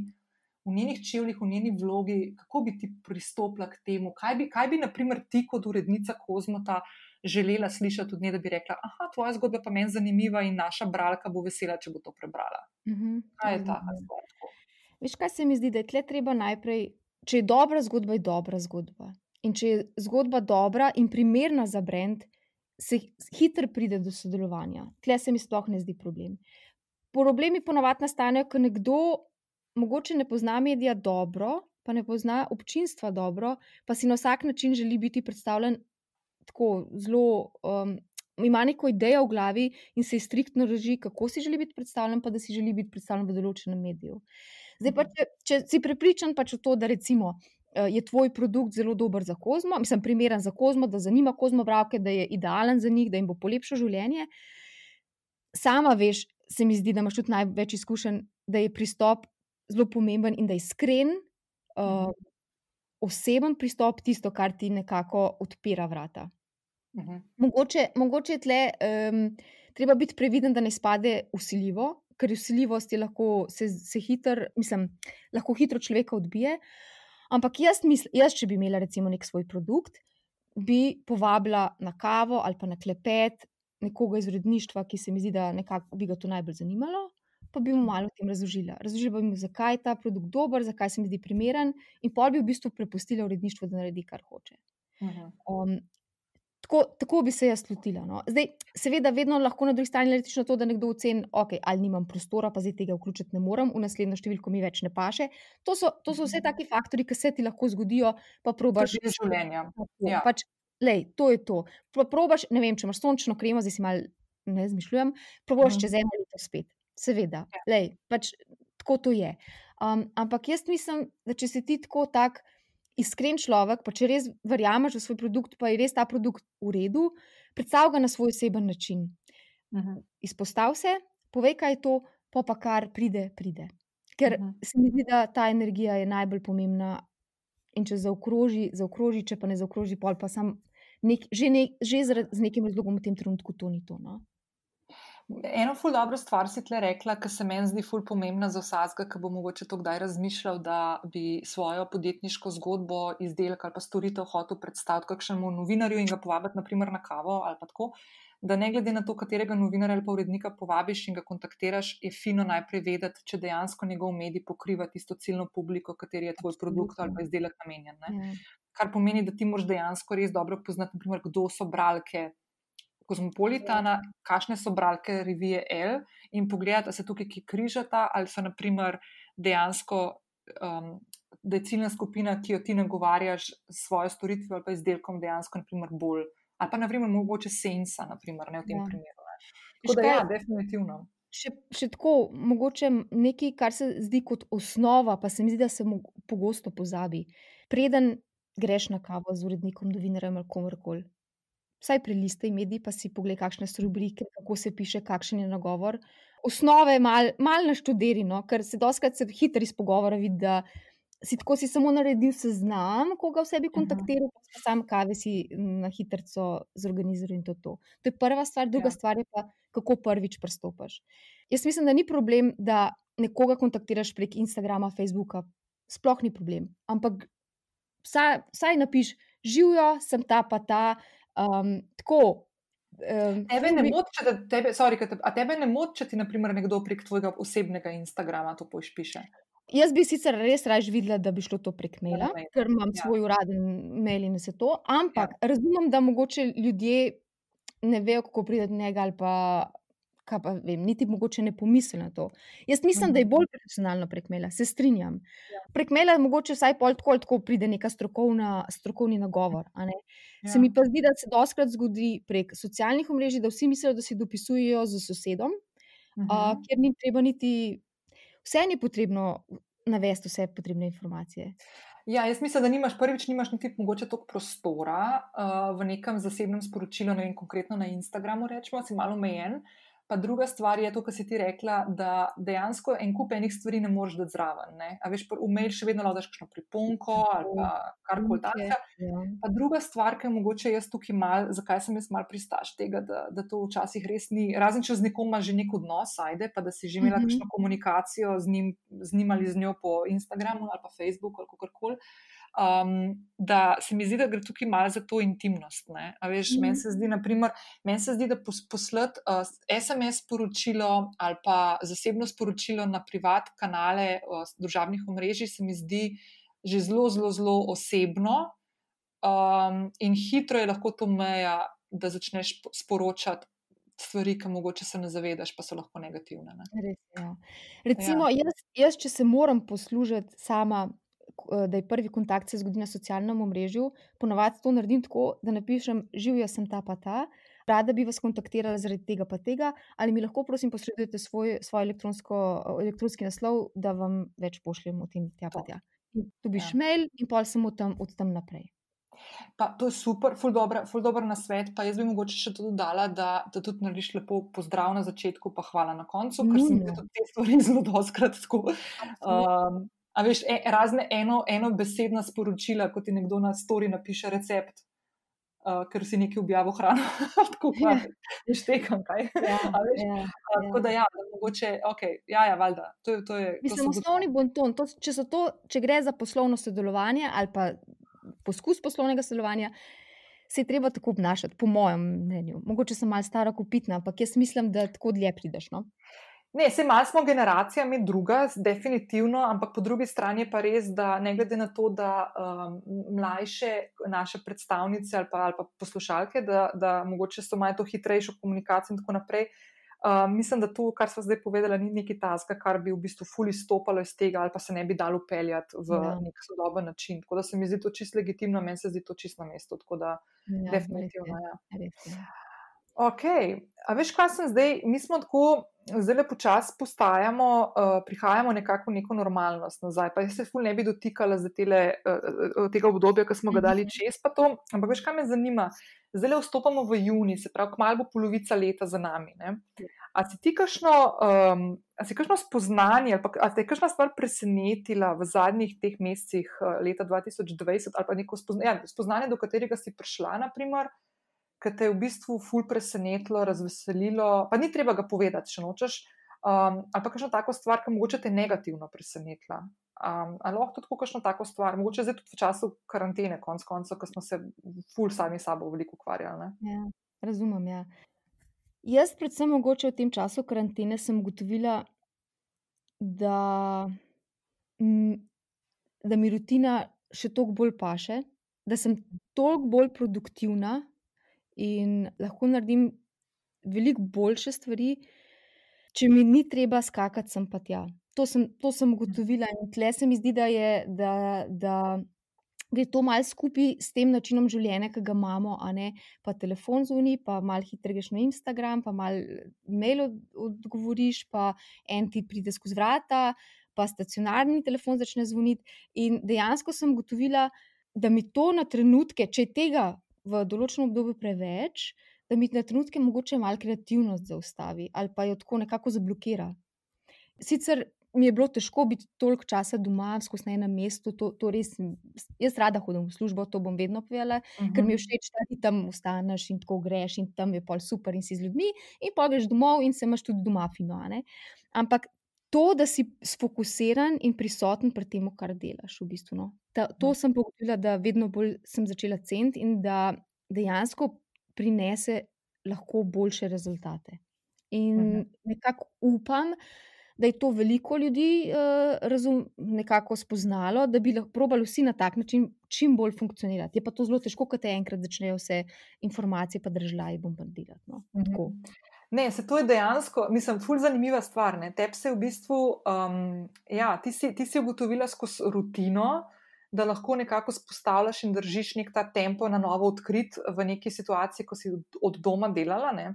v njenih čevljih, v njeni vlogi, kako bi ti pristopila k temu, kaj bi, kaj bi naprimer, ti kot urednica Kozmota želela slišati od nje, da bi rekla, ah, tvoja zgodba pa meni zanimiva in naša bralka bo vesela, če bo to prebrala. Mm -hmm. Kaj je ta zgodba? Veš, kaj se mi zdi, da je tle treba najprej, če je dobra zgodba, je dobra zgodba. In če je zgodba dobra in primerna za brand, se hitro pride do sodelovanja. Tle se mi sploh ne zdi problem. Problemi ponovadi nastanejo, ko nekdo mogoče ne pozna medija dobro, pa ne pozna občinstva dobro, pa si na vsak način želi biti predstavljen tako zelo. Um, Ima neko idejo v glavi in se striktno reži, kako si želi biti predstavljen, pa da si želi biti predstavljen v določenem mediju. Zdaj, pa, če, če si prepričan pač v to, da recimo Eh, je tvoj produkt zelo dober za kozmo, mislim, primeren za kozmo, da zanima kozmo bravke, da je idealen za njih, da jim bo polepšal življenje. Sama veš, se mi zdi, da imaš tudi največ izkušenj, da je pristop zelo pomemben in da je iskren, uh, oseben pristop tisto, kar ti nekako odpira vrata. Uh. -huh. mogoče, mogoče je tle, um, treba biti previden, da ne spade usiljivo, ker usiljivost je lahko se, se hiter, mislim, lahko hitro človeka odbije. Ampak jaz, misl, jaz, če bi imela recimo nek svoj produkt, bi povabila na kavo ali pa na klepet nekoga iz uredništva, ki se mi zdi, da nekako bi ga to najbolj zanimalo, pa bi mu malo o tem razložila. Razložila bi mu, zakaj je ta produkt dober, zakaj se mi zdi primeren, in pol bi v bistvu prepustila uredništvu, da naredi kar hoče. Um, Tako, tako bi se jaz lotila. No. Zdaj, seveda, vedno lahko na drugi strani rečeš to, da nekdo oceni, okay, ali nimam prostora, pa zdaj tega vključiti ne morem, v naslednjo številko mi več ne paše. To so, to so vse mhm. taki faktori, ki se ti lahko zgodijo, pa probaš že življenje. Ja. Pač, lej, to je to. Probaš, ne vem, če imaš sončno kremo, zdaj si mal ne zmišljujem, probaš hmm. čez eno leto spet. Seveda, ja. lej, pač, tako to je. Um, ampak jaz mislim, da če si ti tako tak iskren človek, pa če res verjameš v svoj produkt, pa je res ta produkt v redu, predstavlja ga na svoj oseben način. Uh mhm. -huh. Izpostav se, povej, kaj je to, pa pa kar pride, pride. Ker uh mhm. -huh. se mi zdi, da ta energija je najbolj pomembna. In če zaokroži, zaokroži, če pa ne zaokroži, pol pa sam nek, že, ne, že z, z nekim razlogom v tem trenutku to ni to. No? Eno ful dobro stvar si tle rekla, ki se meni zdi ful pomembna za vsakega, ki bo mogoče to kdaj razmišljal, da bi svojo podjetniško zgodbo, izdelek ali pa storitev hotel predstaviti kakšnemu novinarju in ga povabiti naprimer na kavo ali pa tako. Da ne glede na to, katerega novinarja ali pa urednika povabiš in ga kontaktiraš, je fino najprej vedeti, če dejansko njegov medij pokriva tisto ciljno publiko, kateri je tvoj produkt ali pa izdelek namenjen. Ne? Ja. Kar pomeni, da ti moraš dejansko res dobro poznati, naprimer, kdo so bralke Kozmopolitana, kakšne so bralke revije L in pogledati, ali se tukaj ki križata, ali so naprimer dejansko, um, da je ciljna skupina, ki jo ti nagovarjaš s svojo storitvijo ali pa izdelkom, dejansko naprimer bolj, ali pa naprimer mogoče sensa, naprimer, ne v tem ja. primeru. Tako da, ja, definitivno. Še, še tako, mogoče nekaj, kar se zdi kot osnova, pa se mi zdi, da se pogosto pozabi. Preden greš na kavo z urednikom, novinarjem ali komorkoli, vsaj prelistaj medij, pa si pogledaj, kakšne so rubrike, kako se piše, kakšen je nagovor. Osnove malo mal naštudiri, no, ker se doskrat se hitro iz pogovora vidi, da si tako si samo naredil seznam, koga vse bi kontaktiral, pa sam kave si na hitro zorganiziral in to, to. To je prva stvar, druga ja. stvar je pa, kako prvič pristopaš. Jaz mislim, da ni problem, da nekoga kontaktiraš prek Instagrama, Facebooka, sploh ni problem. Ampak vsaj, vsaj napiš, živijo, sem ta pa ta. Um, tako. Um, tebe ne moti, če, tebe, sorry, te, tebe ne mot, če ti naprimer, nekdo prek tvojega osebnega Instagrama to pošpiše. Jaz bi sicer res raje videla, da bi šlo to prek maila, ker imam ja. svoj uraden mail in vse to, ampak ja. razumem, da mogoče ljudje ne vejo, kako priti do njega ali pa kaj pa vem, niti mogoče ne pomisli na to. Jaz mislim, -hmm. da je mhm. bolj profesionalno prek maila, se strinjam. Ja. Prek maila mogoče vsaj pol tako, tako pride neka strokovna, strokovni nagovor. Ja. Se mi pa zdi, da se doskrat zgodi prek socialnih omrežij, da vsi mislijo, da si dopisujejo z sosedom, -hmm. uh, ker ni treba niti, vse ni potrebno navesti vse potrebne informacije. Ja, jaz mislim, da nimaš prvič, nimaš niti mogoče toliko prostora uh, v nekem zasebnem sporočilu, ne vem, konkretno na Instagramu, rečemo, si malo omejen. Uh, Pa druga stvar je to, kar si ti rekla, da dejansko en kup enih stvari ne moreš dati zraven. Ne? A veš, v mail še vedno lahko daš kakšno priponko ali pa karkoli takega. Ja. Pa druga stvar, ki je mogoče jaz tukaj mal, zakaj sem jaz mal pristaš tega, da, da to včasih res ni, razen če z nekom imaš že nek odnos, ajde, pa da si že imela mm -hmm. kakšno komunikacijo z njim, z njim ali z njo po Instagramu ali pa Facebooku ali kakorkoli um, da se mi zdi, da gre tukaj malo za to intimnost. Veš, mm. Meni se zdi, naprimer, men se zdi, da poslati uh, SMS sporočilo ali pa zasebno sporočilo na privat kanale uh, družabnih omrežij, se mi zdi že zelo, zelo, zelo osebno. Um, in hitro je lahko to meja, da začneš sporočati. Stvari, ki mogoče se ne zavedaš, pa so lahko negativne. Ne? Res, ja. Recimo, ja. Jaz, jaz, če se moram poslužiti sama da je prvi kontakt se zgodi na socialnem omrežju, ponovadi to naredim tako, da napišem: Živijo sem ta pa ta, rada bi vas kontaktirala zaradi tega pa tega, ali mi lahko, prosim, posredujete svoj, svoj elektronski naslov, da vam več pošljem o tem, tja pa tja. Dobiš ja. mail in pol sem od tam, od tam naprej. Pa, to je super, ful dobro, ful dobro na svet. Pa jaz bi mogoče še to dodala, da, da tudi narediš lepo pozdrav na začetku, pa hvala na koncu, ker sem tudi te stvari *laughs* zelo doskrat tako. Um, A veš, e, razne eno, eno besedna sporočila, kot ti nekdo na stori napiše recept, uh, ker si nekaj objavil hrano. *laughs* tako kot je štekam, kaj. Ja, *laughs* veš, ja, uh, tako da ja, da mogoče, ok, ja, ja, valjda. To, to je, Mislim, osnovni bonton, to, če, to, če gre za poslovno sodelovanje ali pa poskus poslovnega sodelovanja. Se je treba tako obnašati, po mojem mnenju. Mogoče sem malo stara, kupitna, ampak jaz mislim, da tako dlje prideš. No? Ne, se malo smo generacijami druga, definitivno, ampak po drugi strani je pa res, da ne glede na to, da um, mlajše naše predstavnice ali pa, ali pa poslušalke, da, da mogoče so imajo to hitrejšo komunikacijo in tako naprej. Uh, mislim, da to, kar smo zdaj povedali, ni neki taska, kar bi v bistvu fully stopalo iz tega, ali pa se ne bi dalo upeljati v ja. nek sodoben način. Tako da se mi zdi to čisto legitimno, meni se zdi to čisto na mestu. Tako da, ja, definitivno. Ja. Ok, a veš, kaj sem zdaj? Mi smo tako zelo počasi postajamo, uh, prihajamo nekako v neko normalnost nazaj. Pa jaz se ful ne bi dotikala tele, uh, tega obdobja, ki smo ga dali mhm. čez, pa to. Ampak veš, kaj me zanima? Zdaj vstopamo v juni, se pravi, kmalo bo polovica leta za nami. Ne? A si ti kakšno, um, si kakšno spoznanje, ali pa te je kakšna stvar presenetila v zadnjih teh mesecih leta 2020, ali pa neko spoznanje, ja, spoznanje do katerega si prišla, naprimer? Ki te je v bistvu ful presenetilo, razveselilo, pa ni treba ga povedati, če nočeš, um, ali pa kakšno tako stvar, ki mogoče te negativno presenetila. Um, ali lahko tudi kakšno tako stvar, mogoče zdaj tudi v času karantene, konc koncev, ko smo se ful sami sabo veliko ukvarjali. Ja, razumem. Ja. Jaz, predvsem, mogoče v tem času karantene, sem ugotovila, da, da mi rutina še toliko bolj paše, da sem toliko bolj produktivna, in lahko naredim veliko boljše stvari, če mi ni treba skakati sem pa tja. To sem, to sem ugotovila in tle se mi zdi, da je. Da, da Gre to malo skupaj s tem načinom življenja, ki ga imamo, a ne pa telefon zunaj, pa malo hitreje greš na Instagram, pa malo mail odgovoriš, pa en ti pride skozi vrata, pa stacionarni telefon začne zvoniti. In dejansko sem gotovila, da mi to na trenutke, če tega v določenem obdobju preveč, da mi na trenutke mogoče malo kreativnost zaustavi ali pa jo tako nekako zablokira. Sicer mi je bilo težko biti toliko časa doma, skozi na enem mestu, to, to res, jaz rada hodim v službo, to bom vedno povedala, uh -huh. ker mi je mhm. všeč, da ti tam ostaneš in tako greš in tam je pol super in si z ljudmi, in pa greš domov in se imaš tudi doma fino. Ampak to, da si sfokusiran in prisoten pri tem, kar delaš. V bistvu, no. Ta, to ja. sem pogledala, da vedno bolj sem začela ceniti in da dejansko prinese lahko boljše rezultate. In mhm. nekako upam, da je to veliko ljudi uh, razum, nekako spoznalo, da bi lahko probali vsi na tak način čim bolj funkcionirati. Je pa to zelo težko, ko te enkrat začnejo vse informacije pa državi bombardirati. No. Mhm. Ne, se to je dejansko, mislim, ful zanimiva stvar. Tep se v bistvu, um, ja, ti si, ti si ugotovila skozi rutino, da lahko nekako spostavljaš in držiš nek ta tempo na novo odkrit v neki situaciji, ko si od doma delala. Ne?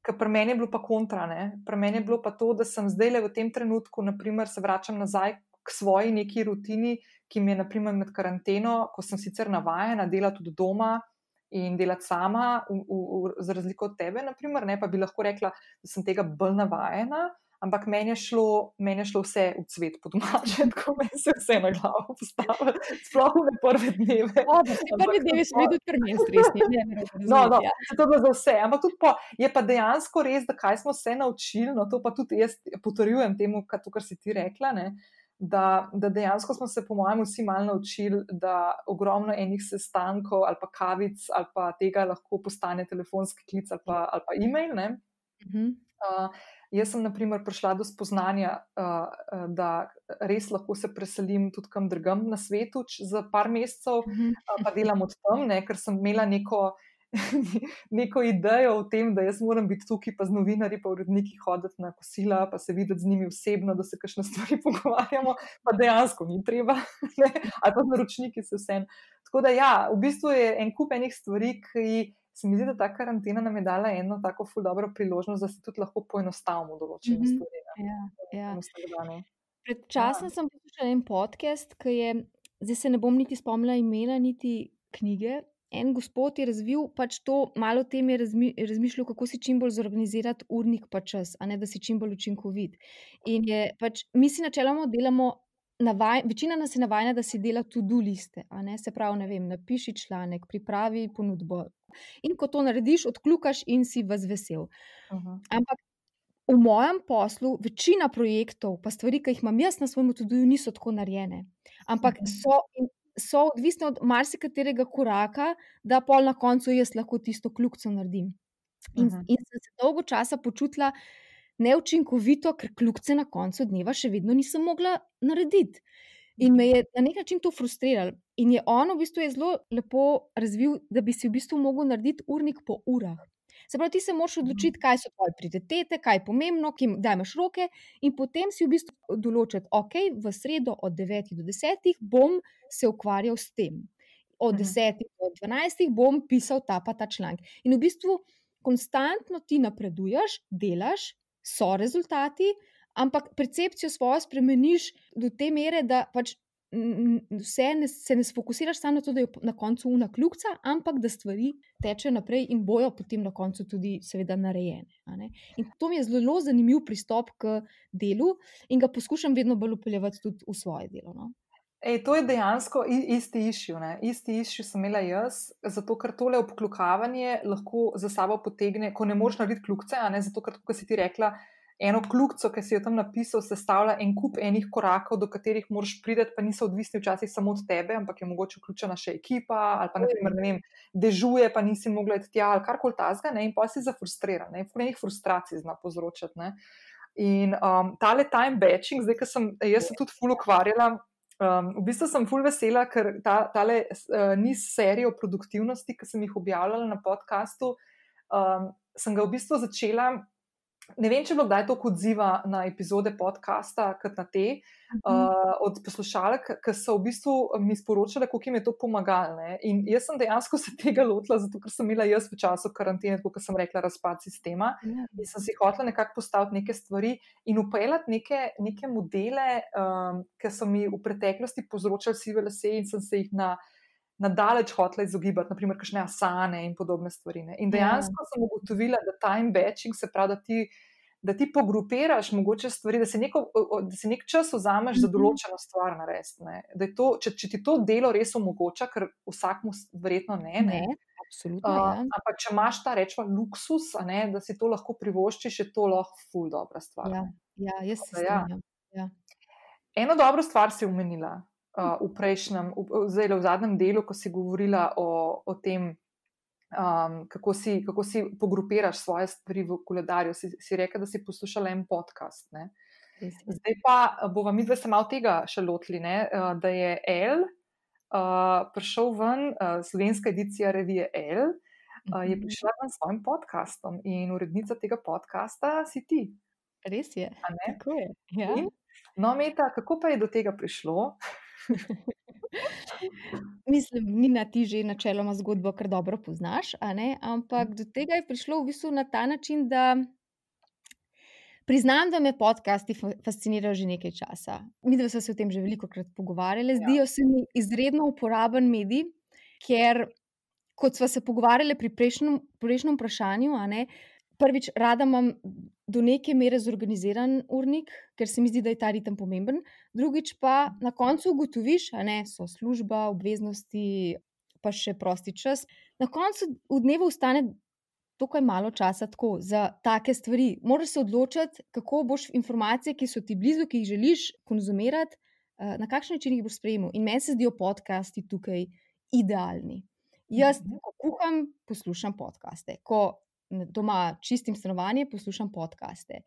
Ker pri meni je bilo pa kontra. Ne? Pri meni je bilo pa to, da sem zdaj le v tem trenutku, naprimer, se vračam nazaj k svoji neki rutini, ki mi je, naprimer, med karanteno, ko sem sicer navajena delati tudi doma in delati sama, v, v, v, za razliko od tebe, naprimer, ne, pa bi lahko rekla, da sem tega bolj navajena. Ampak meni je, šlo, meni je šlo vse v cvet pod mače, *laughs* tako da se vse na glavo postavilo, sploh ne prve dneve. O, prvi dnevi so bili tudi pri meni stresni. Ne, ne, ne, No, no, to je bilo za vse. Ampak tudi po, je pa dejansko res, da kaj smo se naučili. No, to pa tudi jaz potrjujem temu, kar, to, kar si ti rekla. Ne, da, da dejansko smo se, po mojem, vsi malo naučili, da ogromno enih sestankov ali pa kavic ali pa tega lahko postane telefonski klic ali pa, ali pa e-mail. Mhm. Uh, jaz sem, na primer, prišla do spoznanja, uh, da res lahko se preselim tudi kam drugam na svetu za par mesecev, Mhm. uh, pa delam od tam, ne, ker sem imela neko. *laughs* Neko idejo o tem, da jaz moram biti tukaj, pa z novinarji, pa uredniki hoditi na kosila, pa se videti z njimi osebno, da se kakšne *laughs* stvari pogovarjamo, pa dejansko ni treba, *laughs* ne? ali pa z naročniki se vse. Tako da, ja, v bistvu je en kup enih stvari, ki se mi zdi, da ta karantena nam je dala eno tako ful dobro priložnost, da se tudi lahko poenostavimo določene Mhm. stvari. ne, Ja, ja. Pred časom sem poslušala en podcast, ki je, zdaj se ne bom niti spomnila imena, niti knjige. En gospod je razvil pač to, malo tem je razmi, razmišljal, kako si čim bolj zorganizirati urnik pa čas, a ne da si čim bolj učinkovit. In je pač, mi si načeloma delamo. Navaj, večina nas je navajena, da si dela to-do liste. a ne, Se pravi, ne vem, napiši članek, pripravi ponudbo. In ko to narediš, odkljukaš in si vas vesel. Mhm. Ampak v mojem poslu večina projektov, pa stvari, ki jih imam jaz na svojem tudi, niso tako narejene. Ampak Mhm. so, in so odvisne od marsikaterega koraka, da pol na koncu jaz lahko tisto kljukco naredim. In, Mhm. in sem se dolgo časa počutila neučinkovito, ker kljukce na koncu dneva še vedno nisem mogla narediti. In me je na nek način to frustriralo. In je on v bistvu je zelo lepo razvil, da bi si v bistvu mogel narediti urnik po urah. Se pravi, ti se moraš odločiti, kaj so tvoje prioritete, kaj je pomembno, kim daj imaš roke, in potem si v bistvu določiti, ok, v sredo od 9 do 10 bom se ukvarjal s tem. Od Mhm. 10 do 12 bom pisal ta pa ta članek. In v bistvu konstantno ti napreduješ, delaš, so rezultati, ampak percepcijo svojo spremeniš do te mere, da pač vse ne, se ne sfokusiraš samo na to, da je na koncu una kljukca, ampak da stvari tečejo naprej in bojo potem na koncu tudi, seveda, narejene. In to mi je zelo zanimiv pristop k delu in ga poskušam vedno bolj upeljati tudi v svoje delo. No. Ej, to je dejansko isti išil. Isti išil sem imela jaz, zato ker tole obklukavanje lahko za sabo potegne, ko ne moreš narediti kljukce, zato, ker, kot si ti rekla, eno kljukco, ki si jo tam napisal, sestavlja en kup enih korakov, do katerih moraš priti, pa niso odvisni včasih samo od tebe, ampak je mogoče vključena še ekipa, ali pa naprimer, ne vem, dežuje, pa nisi mogla iti tja, ali karkoli tazga, ne, in pa si zafrustriran, ne, enih frustracij zna povzročati. Ne. In um, tale time batching, zdaj, ki sem jaz se tudi ful ukvarjala. Um, v bistvu sem ful vesela, ker ta tale, uh, niz serij o produktivnosti, ki sem jih objavljala na podkastu, um, sem ga v bistvu začela. Ne vem, če je bilo kdaj tako odziva na epizode podcasta, kot na te, uh, od poslušalk, ki so v bistvu mi sporočale, kako jim je to pomagalo. ne. In jaz sem dejansko se tega lotila, zato ker sem imela jaz v času karantene, kot sem rekla, razpad sistema. Ja. In sem si hotela nekako postaviti neke stvari in upeljati neke, neke modele, um, ki so mi v preteklosti povzročali sive lase in sem se jih na. Nadalječ hotela izogibati, naprimer, kakšne asane in podobne stvari. Ne. In Ja. dejansko sem ugotovila, da time batching, se pravi, da ti, da ti pogrupiraš mogoče stvari, da si, neko, da si nek čas vzameš za Mhm. določeno stvar narediti. ne. To, če, če ti to delo res omogoča, ker vsakmu s- verjetno ne. ne. Ne, absolutno. Uh, ja. ampak, če imaš ta rečva luksus, ne, da si to lahko privoščiš, je to lahko ful dobra stvar. Ja, ja, jaz se da ja. strinjam. Eno dobro stvar si omenila uh, v prejšnjem, v, zdaj v zadnjem delu, ko si govorila o, o tem, um, kako, si, kako si pogrupiraš svoje stvari v koledarju. Si, si rekla, da si poslušala en podcast. Ne? Zdaj pa bova mi dve se malo tega še lotili, ne? uh, da je L. Uh, prišel ven, uh, slovenska edicija revije L, uh, je Mhm. prišla s svojim podcastom in urednica tega podcasta si ti. Res je. Tako je. Ja. In? No, Meta, kako pa je do tega prišlo? *laughs* Mislim, Nina, ti že načeloma zgodbo kar dobro poznaš, ampak do tega je prišlo v bistvu na ta način, da priznam, da me podcasti fa- fascinirajo že nekaj časa. Mi dva sva se o tem že veliko krat pogovarjali. Zdijo se mi izredno uporaben medij, ker kot smo se pogovarjali pri prejšnjem, prejšnjem vprašanju, ne, prvič, rada imam do neke mere zorganiziran urnik, ker se mi zdi, da je ta ritem pomemben. Drugič pa na koncu ugotoviš, da so služba, obveznosti, pa še prosti čas. Na koncu v dnevu ostane tako malo časa tako, za take stvari. Moraš se odločiti, kako boš informacije, ki so ti blizu, ki jih želiš konzumirati, eh, na kakšen način jih boš sprejemal. In meni se zdijo podcasti tukaj idealni. Jaz, mhm. ko kuham, poslušam podcaste. Ko doma čistim stanovanje, poslušam podcaste.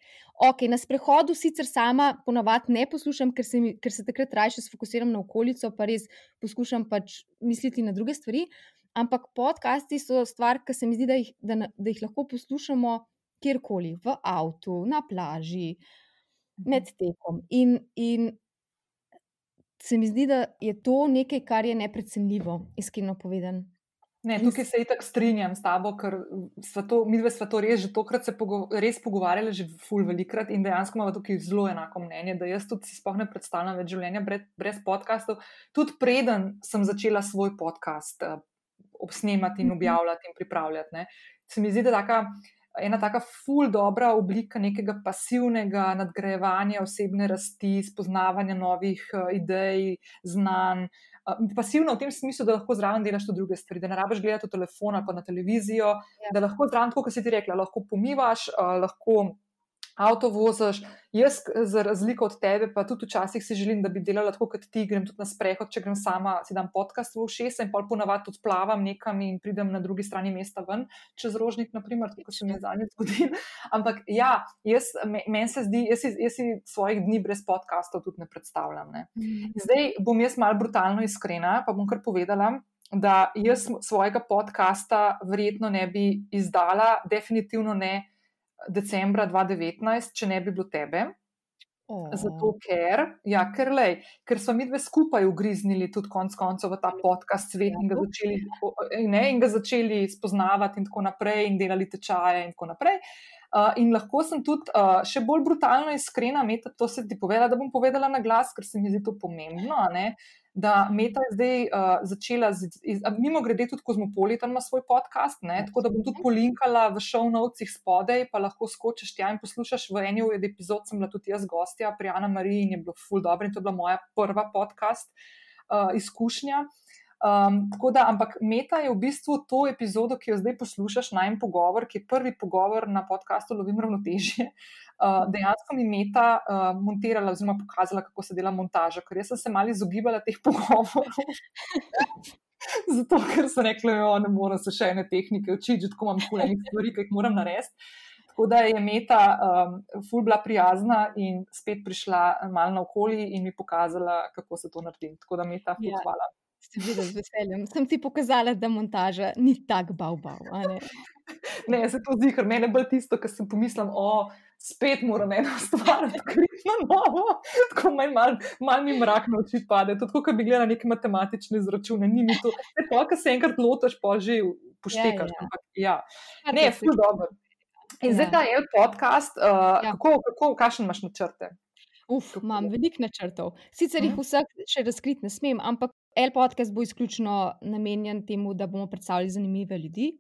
Ok, na sprehodu sicer sama ponavadi ne poslušam, ker se, mi, ker se takrat raje sfokusiram na okolico, pa res poskušam pač misliti na druge stvari. Ampak podcasti so stvar, ki se mi zdi, da jih, da, da jih lahko poslušamo kjerkoli, v avtu, na plaži, mhm. med tekom. In, in se mi zdi, da je to nekaj, kar je neprecenljivo, iskreno povedano. Ne, tukaj se itak strinjam s tabo, ker to, mi dve smo to res že tokrat pogo res pogovarjali, že ful velikrat in dejansko imamo tukaj zelo enako mnenje, da jaz tudi si spoh ne predstavljam več življenja brez, brez podcastov. Tudi preden sem začela svoj podcast uh, obsnemati in mhm. objavljati in pripravljati. Ne. Se mi zdi, da taka, ena taka ful dobra oblika nekega pasivnega nadgrajevanja osebne rasti, spoznavanja novih uh, idej, znanj. Pasivno v tem smislu, da lahko zraven delaš tudi druge stvari, da ne rabiš gledati telefon ali pa na televizijo, ja. da lahko zraven, kot si ti rekla, lahko pomivaš, lahko avto voziš. Jaz, za razliko od tebe, pa tudi včasih si želim, da bi delala tako kot ti, grem tudi na sprehod, če grem sama, si dam podcast v ušesa in pol ponavadi odplavam nekam in pridem na drugi strani mesta ven, čez rožnik, naprimer, tako se mi je zadnjič zgodilo. *laughs* Ampak ja, jaz, meni se zdi, jaz jaz si svojih dni brez podcastov tudi ne predstavljam. Ne. Mhm. Zdaj bom jaz mal brutalno iskrena, pa bom kar povedala. Da jaz svojega podcasta verjetno ne bi izdala, definitivno ne decembra 2019, če ne bi bilo tebe. Oh. Zato, ker, ja, ker, lej, ker smo mi dve skupaj ugriznili tudi konec koncev v ta podcast svet in ga, začeli, ne, in ga začeli spoznavati, in tako naprej, in delali tečaje, in tako naprej. Uh, in lahko sem tudi uh, še bolj brutalno iskrena, meta, to se ti povedala, da bom povedala na glas, ker se mi zdi to pomembno. Uh, da Meta je zdaj uh, začela, z, iz, mimo grede, tudi Kozmopolitan ima svoj podcast, ne? tako da bom tudi polinkala v show notesih spodaj, pa lahko skočiš tja in poslušaš. V eni od epizod sem bila tudi jaz gostja pri Ana Mariji in je bilo full dobro in to je bila moja prva podcast uh, izkušnja. Um, tako da, ampak Meta je v bistvu to epizodo, ki jo zdaj poslušaš, najmen pogovor, ki je prvi pogovor na podkastu Lovim ravnotežje. Uh, dejansko mi Meta uh, montirala, oziroma pokazala, kako se dela montaža, ker jaz sem se malo izogibala teh pogovorov. *laughs* Zato, ker sem rekla, da ne morem se še ene tehnike učiti, tako imam kulenih stvari, ki jih moram narediti. Tako da je Meta um, ful bila prijazna in spet prišla malo na okolje in mi pokazala, kako se to naredi. Tako da Meta, ful ja. hvala. Ste videli z veseljem. Sem ti pokazala, da montaža ni tako bavbav. Ne? *laughs* ne, se to zdi, ker meni je bolj tisto, kar sem pomislila, o, spet moram eno stvar *laughs* odkriti na novo. Tako manj mal, mal mi mrak na oči pade. To je kot bi gledala neke matematične izračune. Ni mi to, to, kar se enkrat lotaš, pa že poštekaš. Ja, ja. ja. Ne, ful dobro. In zdaj ta je podcast, uh, ja. kako, kako, kakšen imaš načrte? Uf, imam veliko načrtov. Sicer jih vseh še razkriti ne smem, ampak El podcast bo izključno namenjen temu, da bomo predstavili zanimive ljudi,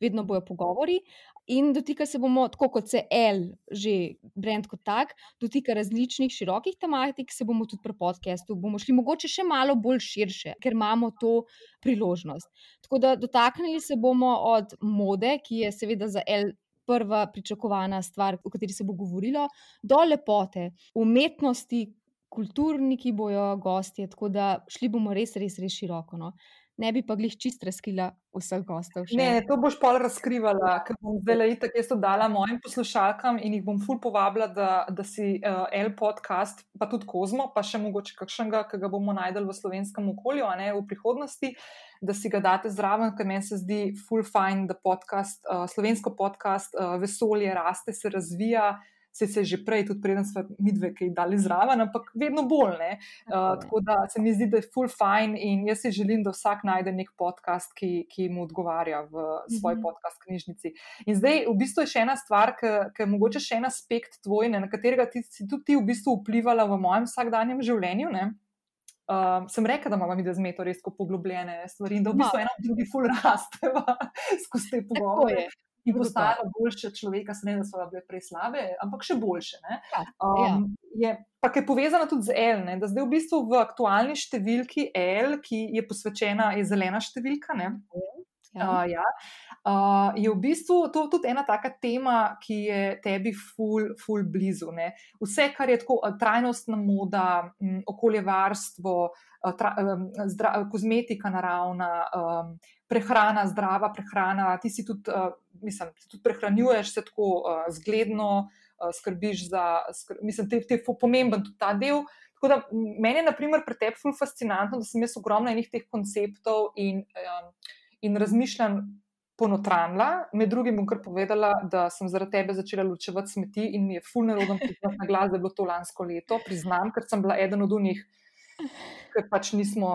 vedno bojo pogovori. In dotika se bomo, tako kot se El, že brend kot tak, dotika različnih širokih tematik, se bomo tudi pri podkastu, bomo šli mogoče še malo bolj širše, ker imamo to priložnost. Tako da dotaknili se bomo od mode, ki je seveda za El prva pričakovana stvar, o kateri se bo govorilo, do lepote, umetnosti, kulturniki bojo gostje, tako da šli bomo res, res, res široko. No. Ne bi pa glih čist razkrila vseh gostov. Še. Ne, to boš pa razkrivala, ker bom zdaj itak jaz to dala mojim poslušalkam in jih bom ful povabila, da, da si uh, L podcast, pa tudi Kozmo, pa še mogoče kakšnega, ki ga bomo najdel v slovenskem okolju, a ne v prihodnosti. Da si ga date zraven, ker meni se zdi full fine, da podcast, uh, slovensko podcast, uh, vesolje raste, se razvija. Se je že prej, tudi preden smo mi dve, jih dali zraven, ampak vedno bolj. Uh, tako da se mi zdi, da je full fine in jaz si želim, da vsak najde nek podcast, ki, ki mu odgovarja v svoji mm -hmm. podcast knjižnici. In zdaj, v bistvu je še ena stvar, ki je mogoče še en aspekt tvoj, ne, na katerega ti, si tudi ti v bistvu vplivala v mojem vsakdanjem življenju. Ne? Um, sem rekel, da imamo mi da zmeto res poglobljene stvari in da v bistvu ena od drugih ful rasteva *laughs* skozi te pogovore. In postajala boljše človeka, ne da so bile prej slabe, ampak še boljše. Um, je, pa je povezana tudi z L, ne? da zdaj v bistvu v aktualni številki L, ki je posvečena, je zelena številka. Ne? Ja. Uh, ja. uh, je v bistvu to tudi ena taka tema, ki je tebi ful, ful blizu. Ne? Vse, kar je tako trajnostna moda, m, okoljevarstvo, uh, tra, um, zdra, kozmetika naravna, um, prehrana, zdrava prehrana, ti si tudi, uh, mislim, tudi prehranjuješ se tako uh, zgledno, uh, skrbiš za, skr, mislim, te, te pomemben tudi ta del. Tako da meni je, na primer, pri tebi ful fascinantno, da sem jaz ogromno enih teh konceptov in um, in razmišljam ponotranila. Med drugim bom kar povedala, da sem zaradi tebe začela ločevati smeti in mi je fulno rodom priznati na glas, da je bilo to lansko leto. Priznam, ker sem bila eden od unih, ker pač nismo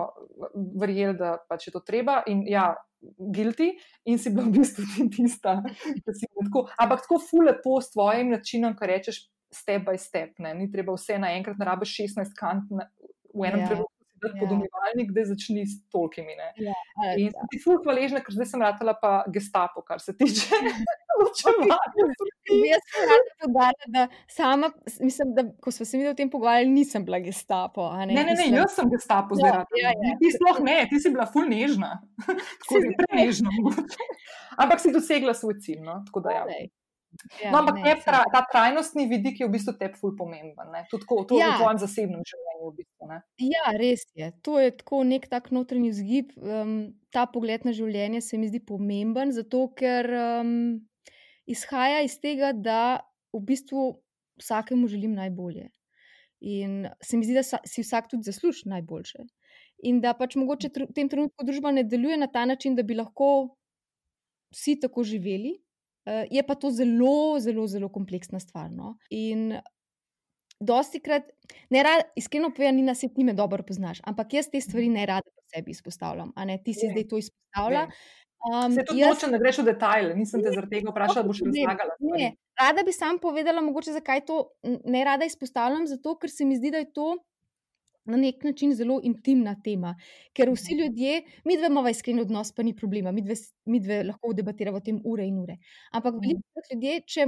verjeli, da pač je to treba. In ja, guilty in si bila v bistvu ti tista, da si tako. Ampak tako fulno lepo s tvojim načinom, kar rečeš. Step by step, ne? ni treba vse naenkrat, ne rabiš 16 kant na, v enem yeah. trenutku da ja. podomivalnik, da začni s tolkimi. Ja, in sem ti ful hvaležna, ker zdaj sem ratala pa gestapo, kar se tiče *laughs* ločevanja. Jaz sem rada podala, da sama, mislim, da ko smo se mi o tem pogovarjali, nisem bila gestapo. Ne, ne, ne, ne jaz sem gestapo zdaj ratala. Ja, ja, ti sploh ne, ti si bila ful nežna. *laughs* Tako si prenežna. Ampak si dosegla svoj cilj, no? tako da ja. Ja, no, ampak ne, tra, ta trajnostni vidik je v bistvu tebi ful pomemben. Tudi to ja. v tvojem zasebnem življenju. V bistvu, ja, res je. To je tako nek tak notranji vzgib. Um, ta pogled na življenje se mi zdi pomemben, zato ker um, izhaja iz tega, da v bistvu vsakemu želim najbolje. In se mi zdi, da si vsak tudi zasluži najboljše. In da pač mogoče v tem trenutku družba ne deluje na ta način, da bi lahko vsi tako živeli. Uh, je pa to zelo, zelo, zelo kompleksna stvar. No? In dosti krat, ne rad, iskreno povem, Nina, se ti me dobro poznaš, ampak jaz te stvari ne rada po sebi izpostavljam. Ti si ne. zdaj to izpostavlja. Um, se tudi jaz... nočem, da greš v detajle, nisem te zaradi tega vprašala, boš razlagala. Ne, rada bi sam povedala, mogoče zakaj to ne rada izpostavljam, zato ker se mi zdi, da je to na nek način zelo intimna tema, ker vsi mhm. ljudje, mi dve imamo iskren odnos, pa ni problema, mi dve, mi dve lahko debatiramo o tem ure in ure. Ampak veliko ljudi, če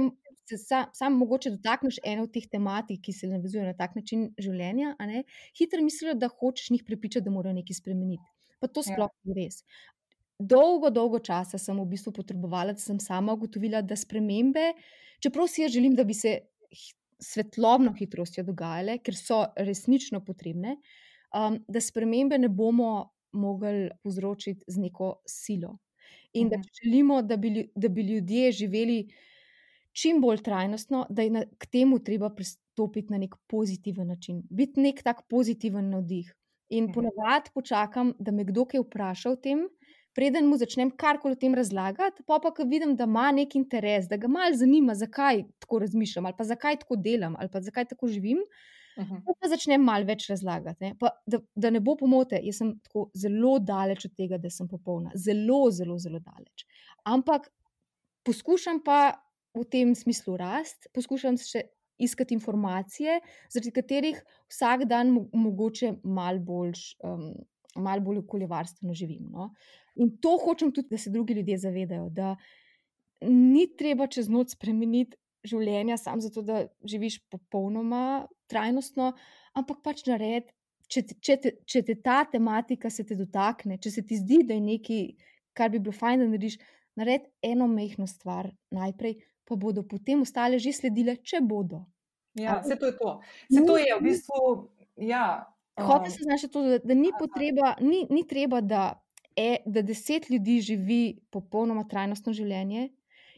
se sam, sam mogoče dotakneš ene od teh tematik, ki se navezujejo na tak način življenja, ne, hitro mislijo, da hočeš njih prepričati, da morajo nekaj spremeniti. Pa to ja. sploh ni res. Dolgo, dolgo časa sem v bistvu potrebovala, da sem sama ugotovila, da spremembe, čeprav si jaz želim, da bi se svetlobno hitrostjo dogajale, ker so resnično potrebne, um, da spremembe ne bomo mogli povzročiti z neko silo. In da mhm. če želimo, da bi, da bi ljudje živeli čim bolj trajnostno, da je na, k temu treba pristopiti na nek pozitiven način, biti nek tak pozitiven navdih. In mhm. ponovadi počakam, da me kdo kaj vpraša o tem, preden mu začnem karkoli o tem razlagati, pa pa, ko vidim, da ima nek interes, da ga malo zanima, zakaj tako razmišljam, ali pa zakaj tako delam, ali pa zakaj tako živim. Uh -huh. Pa začnem malo več razlagati. Pa, da, da ne bo pomote, jaz sem tako zelo daleč od tega, da sem popolna. Zelo, zelo, zelo daleč. Ampak poskušam pa v tem smislu rast, poskušam še iskati informacije, zaradi katerih vsak dan mo mogoče malo bolj. Um, Malo bolj okoljevarstveno živim. No? In to hočem tudi, da se drugi ljudje zavedajo, da ni treba čez noč spremeniti življenja, samo zato, da živiš popolnoma trajnostno, ampak pač nared. Če, če, te, če te ta tematika se te dotakne, če se ti zdi, da je nekaj, kar bi bilo fajn, da narediš, naredi eno mehko stvar najprej, pa bodo potem ostale že sledile, če bodo. Ja, vse to je to. Vse to je v bistvu. Ja, Hoče se znašati to, da, da ni, potreba, ni, ni treba, da e, da deset ljudi živi popolnoma trajnostno življenje.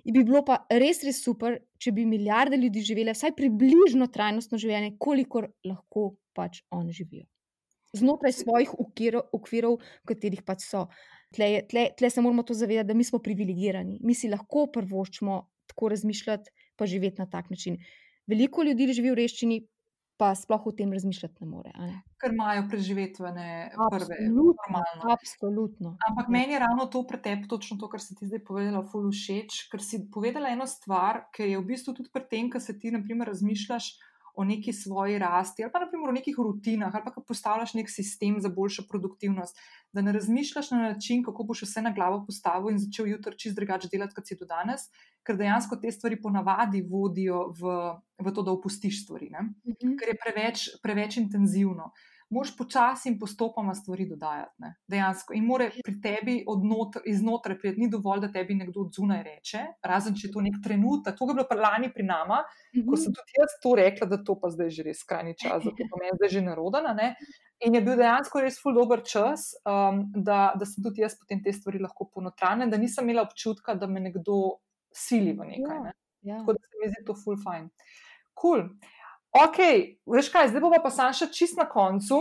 In bi bilo pa res, res super, če bi milijarde ljudi živele vsaj približno trajnostno življenje, kolikor lahko pač oni živijo. Znotraj svojih okvirov, v katerih pač so. Tle, tle, tle se moramo to zavedati, da mi smo privilegirani, mi si lahko prvoščimo tako razmišljati, pa živeti na tak način. Veliko ljudi živi v reščini, pa sploh o tem razmišljati ne more. Ne? Ker imajo preživetvene prve, normalno. Absolutno. Ampak ja. meni je ravno to pretep, točno to, kar si ti zdaj povedala, ful všeč, ker si povedala eno stvar, ki je v bistvu tudi pri tem, kar se ti, naprimer, razmišljaš o neki svoji rasti, ali pa naprimer o nekih rutinah, ali pa ko postavljaš nek sistem za boljšo produktivnost, da ne razmišljaš na način, kako boš vse na glavo postavil in začel jutri čist drugače delati, kot si do danes, ker dejansko te stvari ponavadi vodijo v, v to, da opustiš stvari, mm -hmm. ker je preveč, preveč intenzivno moš počasi in postopoma stvari dodajati. Ne? Dejansko. In more pri tebi iznotraj priti, ni dovolj, da tebi nekdo od zunaj reče, razen če je to nek trenutek. To je bilo lani pri nama, mm -hmm. ko sem tudi jaz to rekla, da to pa zdaj že res skrajni čas, da to meni zdaj že narodana. Ne? In je bil dejansko res ful dober čas, um, da, da sem tudi jaz potem te stvari lahko ponotrajna, da nisem imela občutka, da me nekdo sili v nekaj. Ne? Ja, ja. Tako da se mi zdi to ful fajn. Cool. Ok, veš kaj, zdaj bomo pa sam še čist na koncu.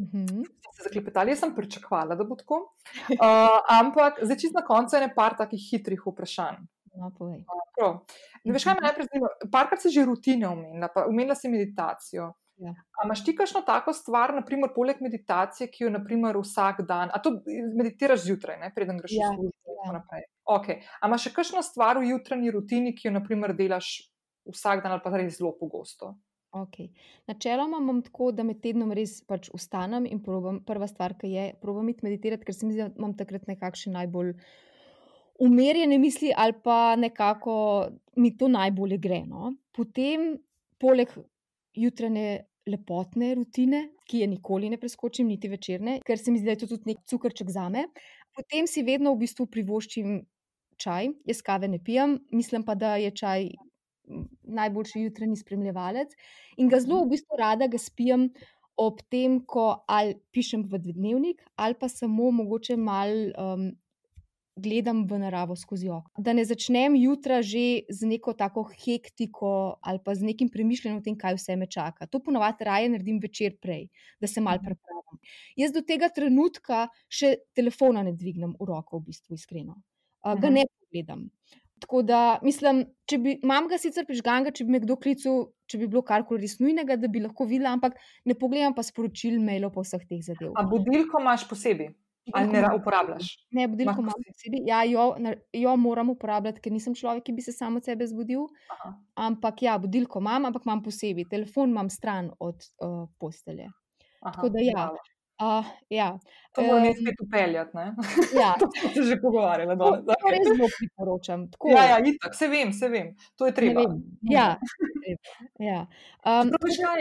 Uh -huh. Zaklepetali, jaz sem pričakovala, da bo tako. Uh, *laughs* ampak zdaj čist na koncu je nekaj takih hitrih vprašanj. No, uh, ne veš, kaj me najprej zanima. Parkrat si že rutine omenila, pa omenila si meditacijo. Ja. Imaš ti kakšno tako stvar, naprimer, poleg meditacije, ki jo naprimer, vsak dan, a to meditiraš zjutraj, ne, preden greš ja, v službo? Ja. Okay. Ampak še kakšno stvar v jutranji rutini, ki jo naprimer, delaš vsak dan ali pa res zelo pogosto? Okay. Načeloma imam tako, da med tednom res pač vstanem in probam, prva stvar, ki je, probam iti meditirati, ker se mi zdi, da imam takrat nekakšne najbolj umirjene misli ali pa nekako mi to najbolje gre. No? Potem, poleg jutranje lepotne rutine, ki je nikoli ne preskočim, niti večerne, ker se mi zdi, da je to tudi nek cukrček za me, potem si vedno v bistvu privoščim čaj, jaz kave ne pijem, mislim pa, da je čaj najboljši jutranji spremljevalec in ga zelo v bistvu rada ga spijem ob tem, ko ali pišem v dnevnik, ali pa samo mogoče mal um, gledam v naravo skozi oko. Da ne začnem jutra že z neko tako hektiko ali pa z nekim premišljenjem o tem, kaj vse me čaka. To ponovadi raje naredim večer prej, da se mal mhm. prepravim. Jaz do tega trenutka še telefona ne dvignem v roko, v bistvu iskreno. Uh, ga mhm. ne pogledam. Tako da, mislim, če bi, imam ga sicer prižganga, če bi me kdo klical, če bi bilo karkoli res nujnega, da bi lahko videla, ampak ne pogledam pa sporočil, mailov pa vseh teh zadev. A budilko imaš posebej? Ali ne uporabljaš? Ne, budilko imam posebej. Ja, jo, jo moram uporabljati, ker nisem človek, ki bi se samo od sebe zbudil. Aha. Ampak ja, budilko imam, ampak imam posebej. Telefon imam stran od uh, postelje. Aha, Tako da ja. Hvala. Uh, ja. To moramo um, spet upeljati. Ja. *laughs* to smo se že pogovarjali. To, to res zelo priporočam. Tako. Ja, ja itak, se vem, se vem. To je treba. Ja. ja. Um,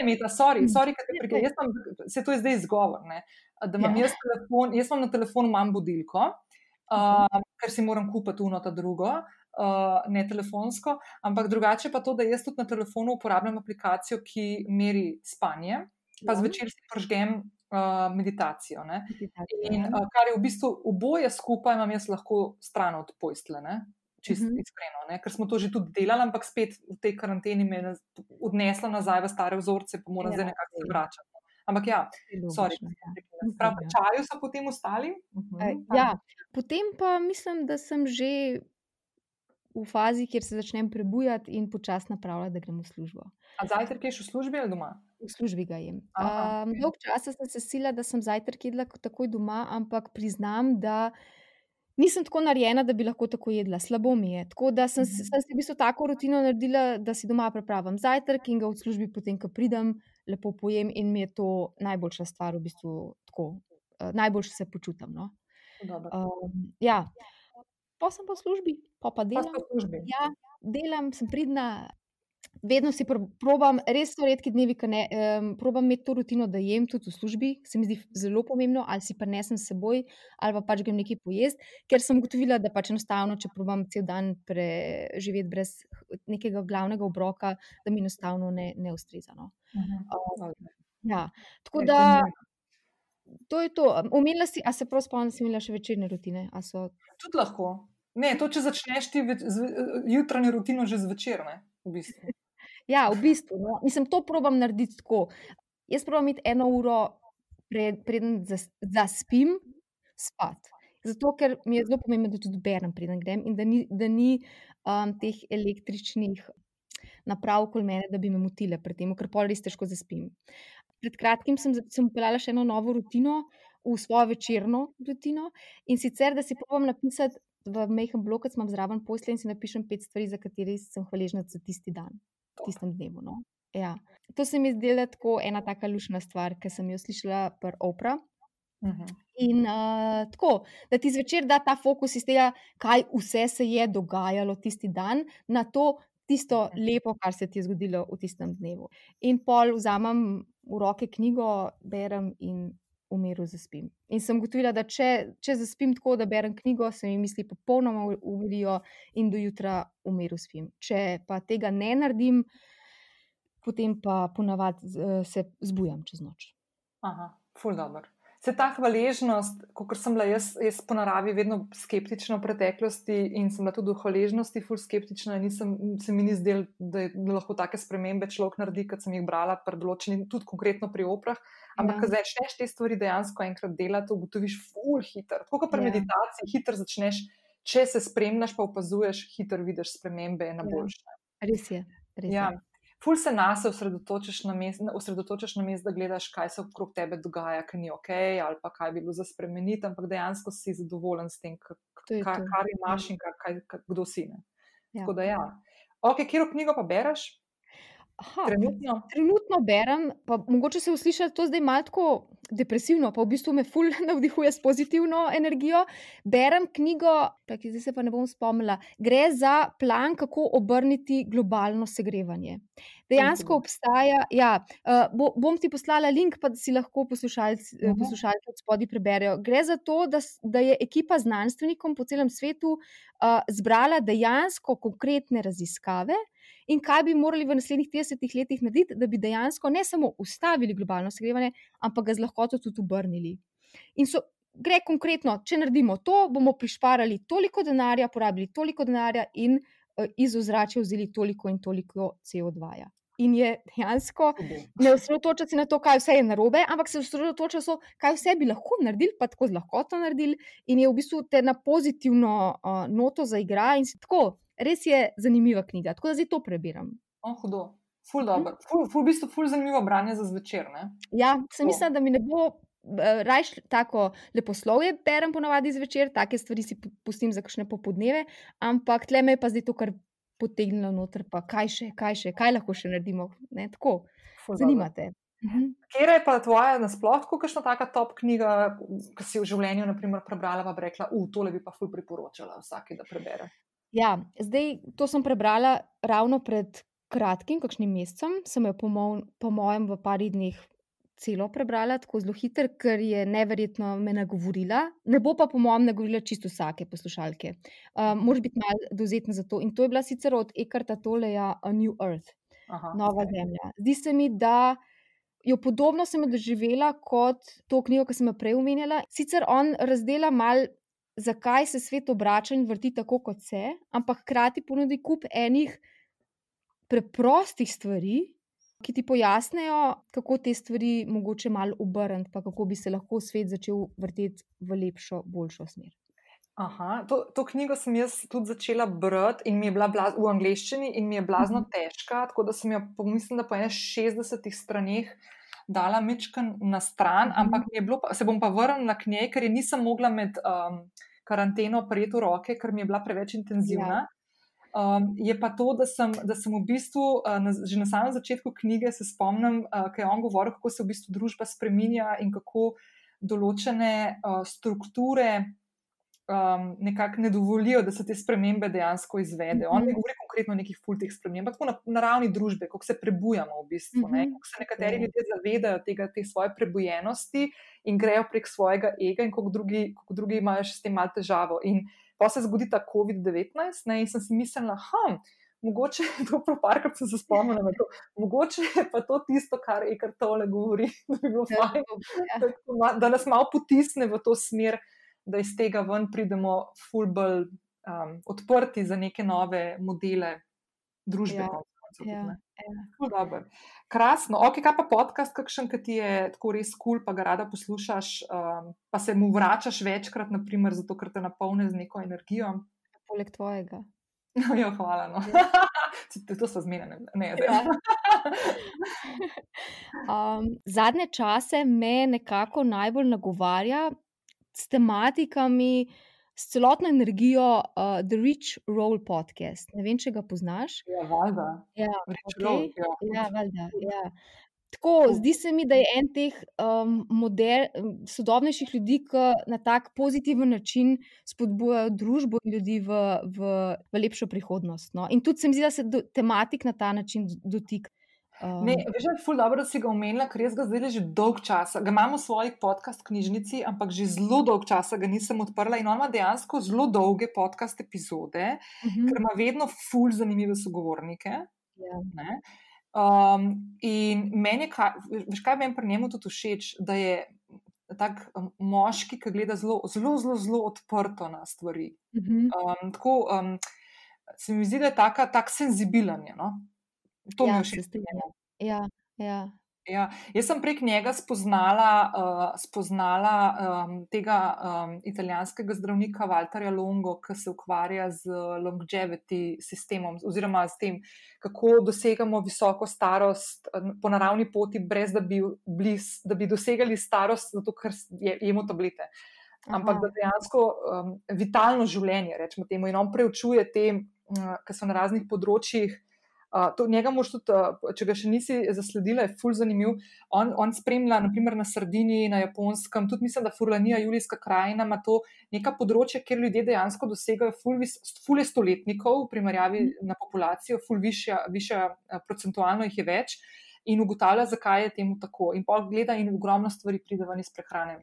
mi je, sorry, sorry, kaj te sem, se to je zdaj izgovor. Ne? Da imam ja. jaz telefon, jaz imam na telefonu imam budilko, uh, ker si moram kupiti uno ta drugo. Uh, ne telefonsko, ampak drugače pa to, da jaz tudi na telefonu uporabljam aplikacijo, ki meri spanje, pa ja. zvečer si pržgem uh, meditacijo. meditacijo in uh, kar je v bistvu oboje skupaj, imam jaz lahko stran od pojstle. Čisto uh -huh. iskreno, ne? ker smo to že tudi delali, ampak spet v tej karanteni me je odnesla nazaj v stare vzorce, pa moram ja, zdaj nekako se vračati. Ampak ja, sorry, ja. prav, čaju so potem ostali. Uh -huh. e, ja, potem pa mislim, da sem že v fazi, kjer se začnem prebujati in počasi napravljati, da gremo v službo. A zajtrk ješ v službi ali doma? V službi ga jem. Um, dolg čas sem se sila, da sem zajtrk jedla takoj doma, ampak priznam, da nisem tako narejena, da bi lahko tako jedla. Slabo mi je. Tako da sem, mhm. sem si v bistvu tako rutino naredila, da si doma prepravim zajtrk in ga v službi potem, ko pridem, lepo pojem in mi je to najboljša stvar, v bistvu tako. Uh, najboljše se počutim. No? Um, ja. Pa sem pa v službi, pa pa delam. Pa ja, delam, sem pridna, vedno si probam, res so redki dnevi, ki ne, um, probam imeti to rutino, da jem tudi v službi, se mi zdi zelo pomembno, ali si prenesem s seboj, ali pa pač grem nekaj pojesti, ker sem ugotovila, da pač enostavno, če probam cel dan preživeti brez nekega glavnega obroka, da mi enostavno ne, ne ustreza. No. Um, ja, tako da. To je to. Umela si, a se prav spomnim, da si imela še večerne rutine? So... Tudi lahko. Ne, to, če začneš ti jutranjo rutino že zvečer, ne, v bistvu. Ja, v bistvu. No. Mislim, to probujem narediti tako. Jaz probujem imeti eno uro, pred, preden zaspim, spat. Zato, ker mi je zelo pomembno, da tudi berem, preden grem in da ni, da ni um, teh električnih naprav okoli mene, da bi me motile pred tem, ker pol res težko zaspim. Pred kratkim sem, sem upeljala še eno novo rutino, v svojo večerno rutino in sicer, da si probujem napisati v mehkem bloku, ki sem zraven posle in si napišem pet stvari, za katere sem hvaležna za tisti dan v tistem dnevu. No? Ja. To se mi zdi tako ena taka lušna stvar, ki sem jo slišala pri Opra. Uh -huh. In uh, tako, da ti zvečer da ta fokus iz tega, kaj vse se je dogajalo tisti dan, na to tisto lepo, kar se ti je zgodilo v tistem dnevu. In pol vzamem v roke knjigo, berem in v miru zaspim. In sem gotovila, da če, če zaspim tako, da berem knjigo, se mi misli popolnoma umirijo in do jutra v miru spim. Če pa tega ne naredim, potem pa ponavadi se zbujam čez noč. Aha, ful dobro. Se ta hvaležnost, kot sem bila jaz, jaz po naravi vedno skeptična v preteklosti in sem bila tudi v hvaležnosti ful skeptična, nisem, se mi ni zdelo, da, da lahko take spremembe človek naredi, kot sem jih brala, predločeni tudi konkretno pri oprah. Ampak, ja. ko začneš te stvari dejansko enkrat delati, ugotoviš ful hiter. Tako kot pri ja. meditaciji, hiter začneš, če se spremljaš, pa opazuješ, hiter vidiš spremembe na boljše. Ja. Res je. Res ja. je ful se nas osredotočaš na mestu, da gledaš, kaj se okrog tebe dogaja, kaj ni ok, ali pa kaj bi bilo za spremeniti, ampak dejansko si zadovoljen s tem, kar, kar imaš in kar, kaj, kdo si. Ja. Tako da ja. Ok, kjer knjigo pa bereš? Aha, trenutno. trenutno berem, pa mogoče se je to zdaj malo tako depresivno, pa v bistvu me ful *laughs* navdihuje s pozitivno energijo. Berem knjigo, ki zdaj se pa ne bom spomnila, gre za plan, kako obrniti globalno segrevanje. Dejansko obstaja, ja, uh, bo, bom ti poslala link, pa si lahko poslušalci, uh -huh. poslušalci od spodaj preberejo. Gre za to, da, da je ekipa znanstvenikom po celem svetu uh, zbrala dejansko konkretne raziskave in kaj bi morali v naslednjih 30 letih narediti, da bi dejansko ne samo ustavili globalno segrevanje, ampak ga z lahkoto tudi obrnili. In so, gre konkretno, če naredimo to, bomo prišparali toliko denarja, porabili toliko denarja in uh, iz ozračja vzeli toliko in toliko CO2. -ja. In je dejansko ne osredotočiti se na to, kaj vse je narobe, ampak se osredotočiti na to, kaj vse bi lahko naredili, pa tako z lahkoto naredili, in je v bistvu te na pozitivno uh, noto zaigra. In tako, res je zanimiva knjiga, tako da zdaj to prebiram. Oh, hudo. Ful dobro, ful, ful, v bistvu ful zanimivo branje za zvečer. Ne? Ja, sem mislila, da mi ne bo. Eh, Rajš tako leposlovje berem ponovadi zvečer, take stvari si pustim za kakšne popodneve, ampak tle me je pa zdaj to kar potegnilo noter, pa kaj še, kaj še, kaj lahko še naredimo. Ne, tako, zanimate. Mhm. Kje je pa tvoja nasploh, kakšna taka top knjiga, ki si v življenju naprimer, prebrala, pa bi rekla, uf, tole bi pa ful priporočala vsaki, da prebere? Ja, zdaj to sem prebrala ravno pred kratkim, kakšnim mesecem. Sem jo, po, mo po mojem, v par dneh celo prebrala, tako zelo hiter, ker je neverjetno me nagovorila. Ne bo pa, po mojem, nagovorila čisto vsake poslušalke. Um, Moš biti malo dovzetna za to. In to je bila sicer od Ekarta Toleja A New Earth, Aha, Nova okay. Zemlja. Zdi se mi, da. Jo podobno sem doživela kot to knjigo, ki sem jo prej omenjala. Sicer on razdela malo zakaj se svet obrača in vrti tako, kot se, ampak hkrati ponudi kup enih preprostih stvari, ki ti pojasnijo, kako te stvari mogoče malo obrniti, pa kako bi se lahko svet začel vrteti v lepšo, boljšo smer. Aha, to, to knjigo sem jaz tudi začela brati in mi je bila blaz, v angleščini in mi je blazno mhm. težka, tako da sem jo, mislim, da po 60 straneh dala mečken na stran, -hmm. ampak bilo, se bom pa vrnila k njej, ker je nisem mogla med um, karanteno prijeti v roke, ker mi je bila preveč intenzivna. Ja. Um, je pa to, da sem, da sem v bistvu uh, na, že na samem začetku knjige se spomnim, uh, kaj je on govoril, kako se v bistvu družba spremenja in kako določene uh, strukture um, nekako ne dovolijo, da se te spremembe dejansko izvedejo. On ne mhm. govori konkretno o nekih fultih spremembah, tako na, na ravni družbe, kako se prebujamo v bistvu. Ne? Mhm. Kako se nekateri ja. ljudje zavedajo tega, te svoje prebujenosti in grejo prek svojega ega, in kako drugi, kako drugi imajo še s tem malo težavo. In pa se zgodi ta COVID-19 in sem si mislila, ha. Mogoče je to proparkrat se spomnila, da mogoče je pa to tisto, kar je kar tole govori, da, bi ja, fajn, ja. da nas malo potisne v to smer, da iz tega ven pridemo fulbol um, odprti za neke nove modele družbe. Ja. Ja, ja. Krasno. Ok, kaj pa podcast, kakšen, ki ti je tako res kul, cool, pa ga rada poslušaš, um, pa se mu vračaš večkrat, naprimer, zato ker te napolne z neko energijo. Poleg tvojega. *laughs* jo, hvala. No. Ja. *laughs* to so zmenjene, ne da. Ja. *laughs* um, zadnje čase me nekako najbolj nagovarja s tematikami s celotno energijo uh, The Rich Roll podcast. Ne vem, če ga poznaš. Ja, valjda. Ja, Rich okej. Roll, ja. Ja, valjda, ja. Tako, zdi se mi, da je en teh um, moder, um, sodobnejših ljudi, ki na tak pozitiven način spodbujajo družbo in ljudi v, v, v lepšo prihodnost. No? In tudi se mi zdi, da se do, tematik na ta način d- dotika. Ne, Um, veš, je ful dobro, da si ga omenila, ker jaz ga zdaj že dolg časa. Ga imamo v svoji podcast knjižnici, ampak že zelo dolg časa ga nisem odprla in on ima dejansko zelo dolge podcast epizode, mhm, ker ima vedno ful zanimive sogovornike. ja. Ne? Um, in meni je, kaj, veš, kaj meni pri njemu tudi všeč, da je tak um, moški, ki gleda zelo, zelo, zelo, zelo odprto na stvari. Mhm. Um, tako um, se mi zdi, da je taka, tak senzibilen. Je, no? To mi Ja, je se všeč. Ja, ja. Ja, jaz sem prek njega spoznala, uh, spoznala um, tega um, italijanskega zdravnika Walterja Longo, ki se ukvarja z longevity sistemom, oziroma s tem, kako dosegamo visoko starost eh, po naravni poti, brez da bi, bliz, da bi dosegali starost, zato ker je, jemo tablete. Ampak Aha. da dejansko um, vitalno življenje, rečemo temu, in on preučuje te, um, ki so na raznih področjih. Uh, to, njega moš tudi, uh, če ga še nisi zasledila, je ful zanimiv. On, on spremlja, naprimer na Sardiniji, na Japonskem, tudi mislim, da Furlanija, Julijska krajina ima to neka področja, kjer ljudje dejansko dosegajo ful, vis, ful je stoletnikov, v primerjavi na populacijo, ful višja, višja procentualno jih je več in ugotavlja, zakaj je temu tako. In pa gleda in ogromno stvari pride ven iz prehrane.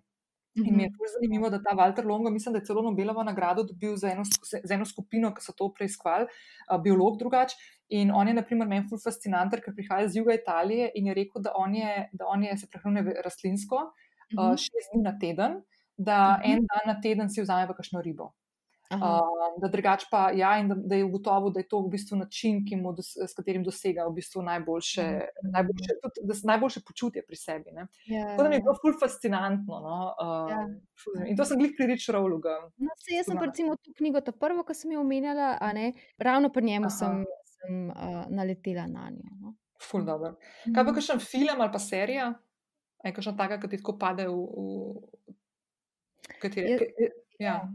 In mi je Mhm. ful zanimivo, da ta Walter Longo, mislim, da je celo Nobelovo nagrado dobil za eno, za eno skupino, ki so to preiskovali, uh, biolog drugač. In on je, na primer, meni ful fascinanten, ker prihaja iz juga Italije in je rekel, da on je, da on je se prehranjuje rastlinsko, uh, Mhm. šest dni na teden, da Mhm. en dan na teden si vzame pa kakšno ribo. Uh, da drugač pa, ja, in da, da je ugotovil, da je to v bistvu način, mu dos, s katerim dosega v bistvu najboljše, Mhm. najboljše, tudi, najboljše počutje pri sebi. Ne. Ja, Tako da mi je ja. bilo ful fascinantno. No? Uh, Ja. ful zanimivo. In to sem glih pri Rich Rowlu. ga- No, saj jaz sem recimo to knjigo, ta prvo, ki sem jo omenjala, ne, ravno pri njemu Aha. sem, sem uh, naletela na njo. No. Ful dobro. Kaj pa Mhm. kakšen film ali pa serija? Je kakšna taka, ki ti tako pade v. v kateri, Je- ke- ja.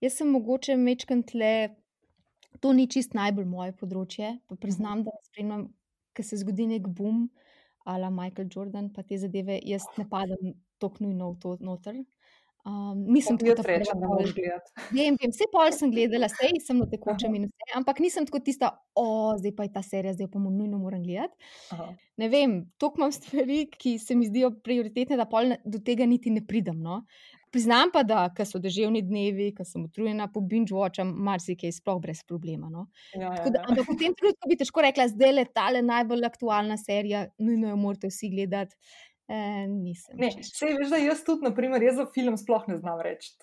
Jaz sem mogoče mečkam tle, to ni čist najbolj moje področje, pa priznam, da spremljam, ker se zgodi nek boom, ala Michael Jordan, pa te zadeve, jaz ne padem tako nujno v to noter. Um, nisem Tako jaz rečem, da moraš gledati. Vem, vem, vse pol sem gledala, *laughs* sej sem na tekočem in vse, ampak nisem tako tista, o, zdaj pa je ta serija, zdaj pa mu nujno moram gledati. Aha. Ne vem, toliko imam stvari, ki se mi zdijo prioritetne, da pol do tega niti ne pridem. No? Priznam pa, da so deževni dnevi, ko sem utrujena po binge watcham, marsikaj sploh brez problema. No? Ja, ja, Tako Da, ja. ampak v tem trenutku bi težko rekla, zdaj le tale najbolj aktualna serija, nujno jo morate vsi gledati. E, nisem. Ne, sej veš, da jaz tudi, naprimer, jaz za film sploh ne znam reči.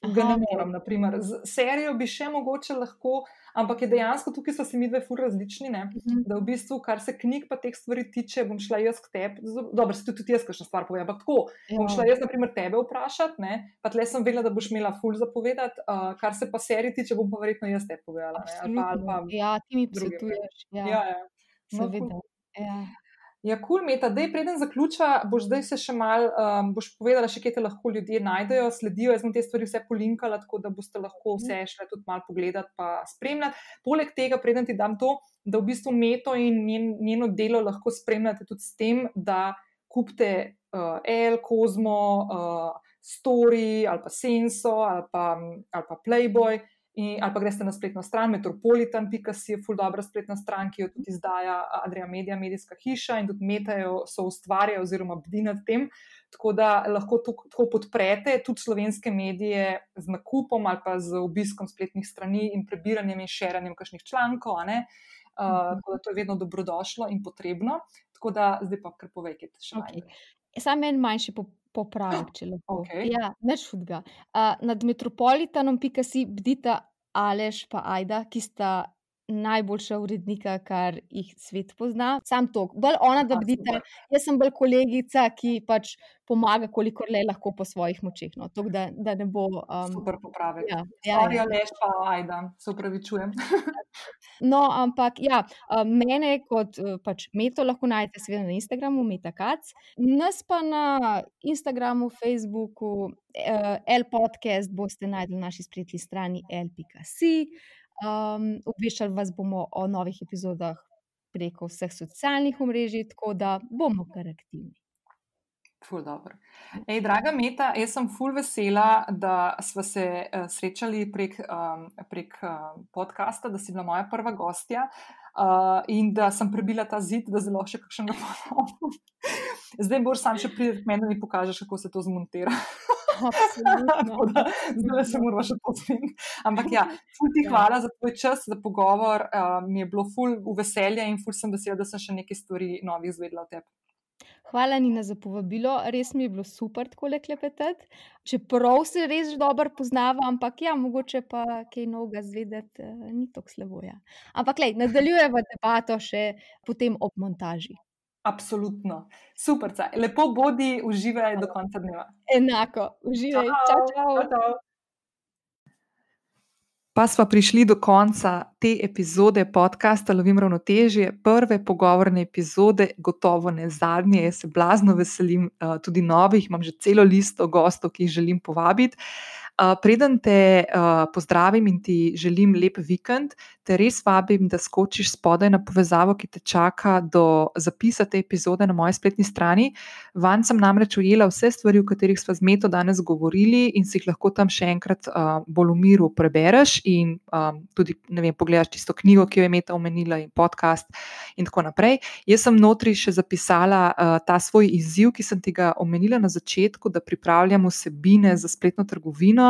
Ga Aha, ne morem, naprimer. Z serijo bi še mogoče lahko, ampak je dejansko tukaj so si mi dve fur različni. Ne? Mhm. Da v bistvu, kar se knjig pa teh stvari tiče, bom šla jaz k tebi. Dobro, se tudi, jaz kakšno stvar povem, ampak tako. Bom Ja. šla jaz, na primer, tebe vprašati, ne? pa tle sem vedela, da boš imela ful za povedati. Uh, kar se pa serij tiče, bom pa verjetno jaz te povedala. Ne? Ali pa, ali pa. Ja, ti mi drugim, svetuješ. Ja, ja, ja. No, seveda. Ja. Ja, kul, cool, Meta, da je preden zaključa, boš zdaj se še mal, um, boš povedala, še kje te lahko ljudje najdejo, sledijo. Jaz bom te stvari vse polinkala, tako da boste lahko vse šle tudi mal pogledati pa spremljati. Poleg tega, preden ti dam to, da v bistvu Meto in njen, njeno delo lahko spremljate tudi s tem, da kupite uh, El, Kozmo, uh, Story ali pa Senso ali pa, ali pa Playboy. In, ali pa greste na spletno stran metropolitan.com, je ful dobra spletna stran, ki jo tudi izdaja Adria Media, medijska hiša in tudi metajo, so ustvarjajo oziroma bdi nad tem. Tako da lahko to, tako podprete tudi slovenske medije z nakupom ali pa z obiskom spletnih strani in prebiranjem in šeranjem kakšnih člankov. Uh, tako da to je vedno dobrodošlo in potrebno. Tako da zdaj pa kar povej, kaj te še Okay. najde. Sam en manjši po- popravek, če lahko. Okej. Ja, neč hudega. Uh, nad metropolitanom.si bdita Aleš pa Ajda, ki sta najboljša urednika, kar jih svet pozna. Sam to, bolj ona, da bdita, super. jaz sem bolj kolegica, ki pač pomaga, kolikor le lahko po svojih močeh. No. Tako da, da ne bo. Um, Super popravek. ja, ja, Sorry, ja. Aleš, pa ajda, se upravičujem. *laughs* No, ampak ja, mene kot pač Meto lahko najdete seveda na Instagramu, Metakac, nas pa na Instagramu, Facebooku, L podcast boste najdli na naši spletni strani l.si. Um, obveščali vas bomo o novih epizodah preko vseh socialnih omrežij, tako da bomo kar aktivni. Ful, dobro. Ej, draga Meta, jaz sem ful vesela, da smo se uh, srečali prek, um, prek uh, podcasta, da si bila moja prva gostja uh, in da sem prebila ta zid, da zelo še kakšnega *laughs* ponovim. Zdaj boš sam še priti k meni in pokažeš, kako se to zmontira. Zdaj se moramo še pozvati. Ampak ja, ful ti ja. hvala za tvoj čas, za pogovor. Uh, mi je bilo ful v veselje in ful sem vesela, da sem še nekaj stvari novih izvedela o tebi. Hvala, Nina, za povabilo. Res mi je bilo super tako le klepetati. Čeprav se res dobro poznava, ampak ja, mogoče pa kaj novega zvedeti, eh, ni tako slabo. Ja. Ampak lej, nadaljujemo debato še potem ob montaži. Absolutno. Super, lepo bodi, uživaj do konca dneva. Enako, uživaj. Čau, čau. čau, čau. Pa smo prišli do konca te epizode podcasta Lovim ravnotežje, prve pogovorne epizode, gotovo ne zadnje. Jaz se blazno veselim uh, tudi novih, imam že celo listo gostov, ki jih želim povabiti. Preden te pozdravim in ti želim lep vikend, te res vabim, da skočiš spodaj na povezavo, ki te čaka do zapisa te epizode na moji spletni strani. Van sem namreč ujela vse stvari, o katerih smo z Meto danes govorili, in si jih lahko tam še enkrat bolj v miru prebereš. In tudi, vem, pogledaš tisto knjigo, ki jo je Meta omenila, in podcast, in tako naprej. Jaz sem notri še zapisala ta svoj izziv, ki sem ti ga omenila na začetku, da pripravljam vsebine za spletno trgovino.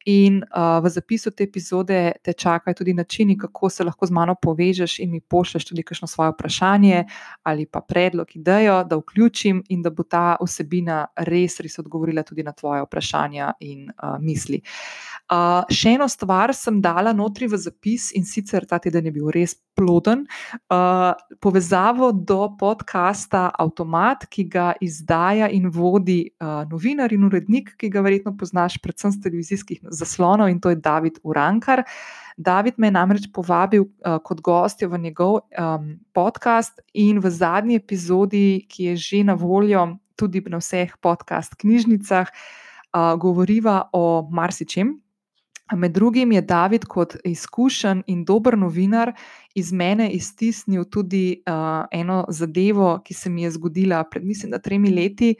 In uh, v zapisu te epizode te čakajo tudi načini, kako se lahko z mano povežeš in mi pošlješ tudi kakšno svoje vprašanje ali pa predlog, idejo, da vključim in da bo ta vsebina res, res odgovorila tudi na tvoje vprašanja in uh, misli. Uh, še eno stvar sem dala notri v zapis in sicer ta teden je bil res ploden. Uh, povezavo do podcasta Automat, ki ga izdaja in vodi uh, novinar in urednik, ki ga verjetno poznaš, predvsem z televizijskih zaslonov, in to je David Urankar. David me je namreč povabil uh, kot gostjo v njegov um, podcast, in v zadnji epizodi, ki je že na voljo tudi na vseh podcast knjižnicah, uh, govoriva o marsičem. Med drugim je David, kot izkušen in dober novinar, iz mene iztisnil tudi uh, eno zadevo, ki se mi je zgodila pred, mislim, da tremi leti,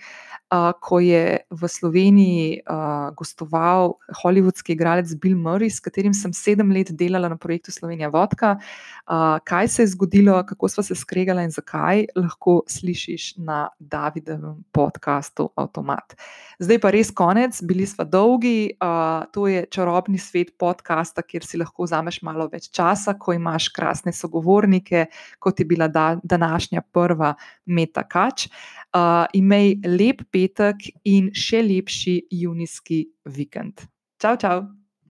uh, ko je v Sloveniji uh, gostoval holivudski igralec Bill Murray, s katerim sem sedem let delala na projektu Slovenija Vodka. Uh, kaj se je zgodilo, kako smo se skregali in zakaj, lahko slišiš na Davidovem podkastu Automat. Zdaj pa res konec, bili smo dolgi, uh, to je čarobni svet podcasta, kjer si lahko vzameš malo več časa, ko imaš krasne krasne sogovornike, kot je bila da, današnja prva Meta Kač. Uh, imej lep petek in še lepši junijski vikend. Čau, čau!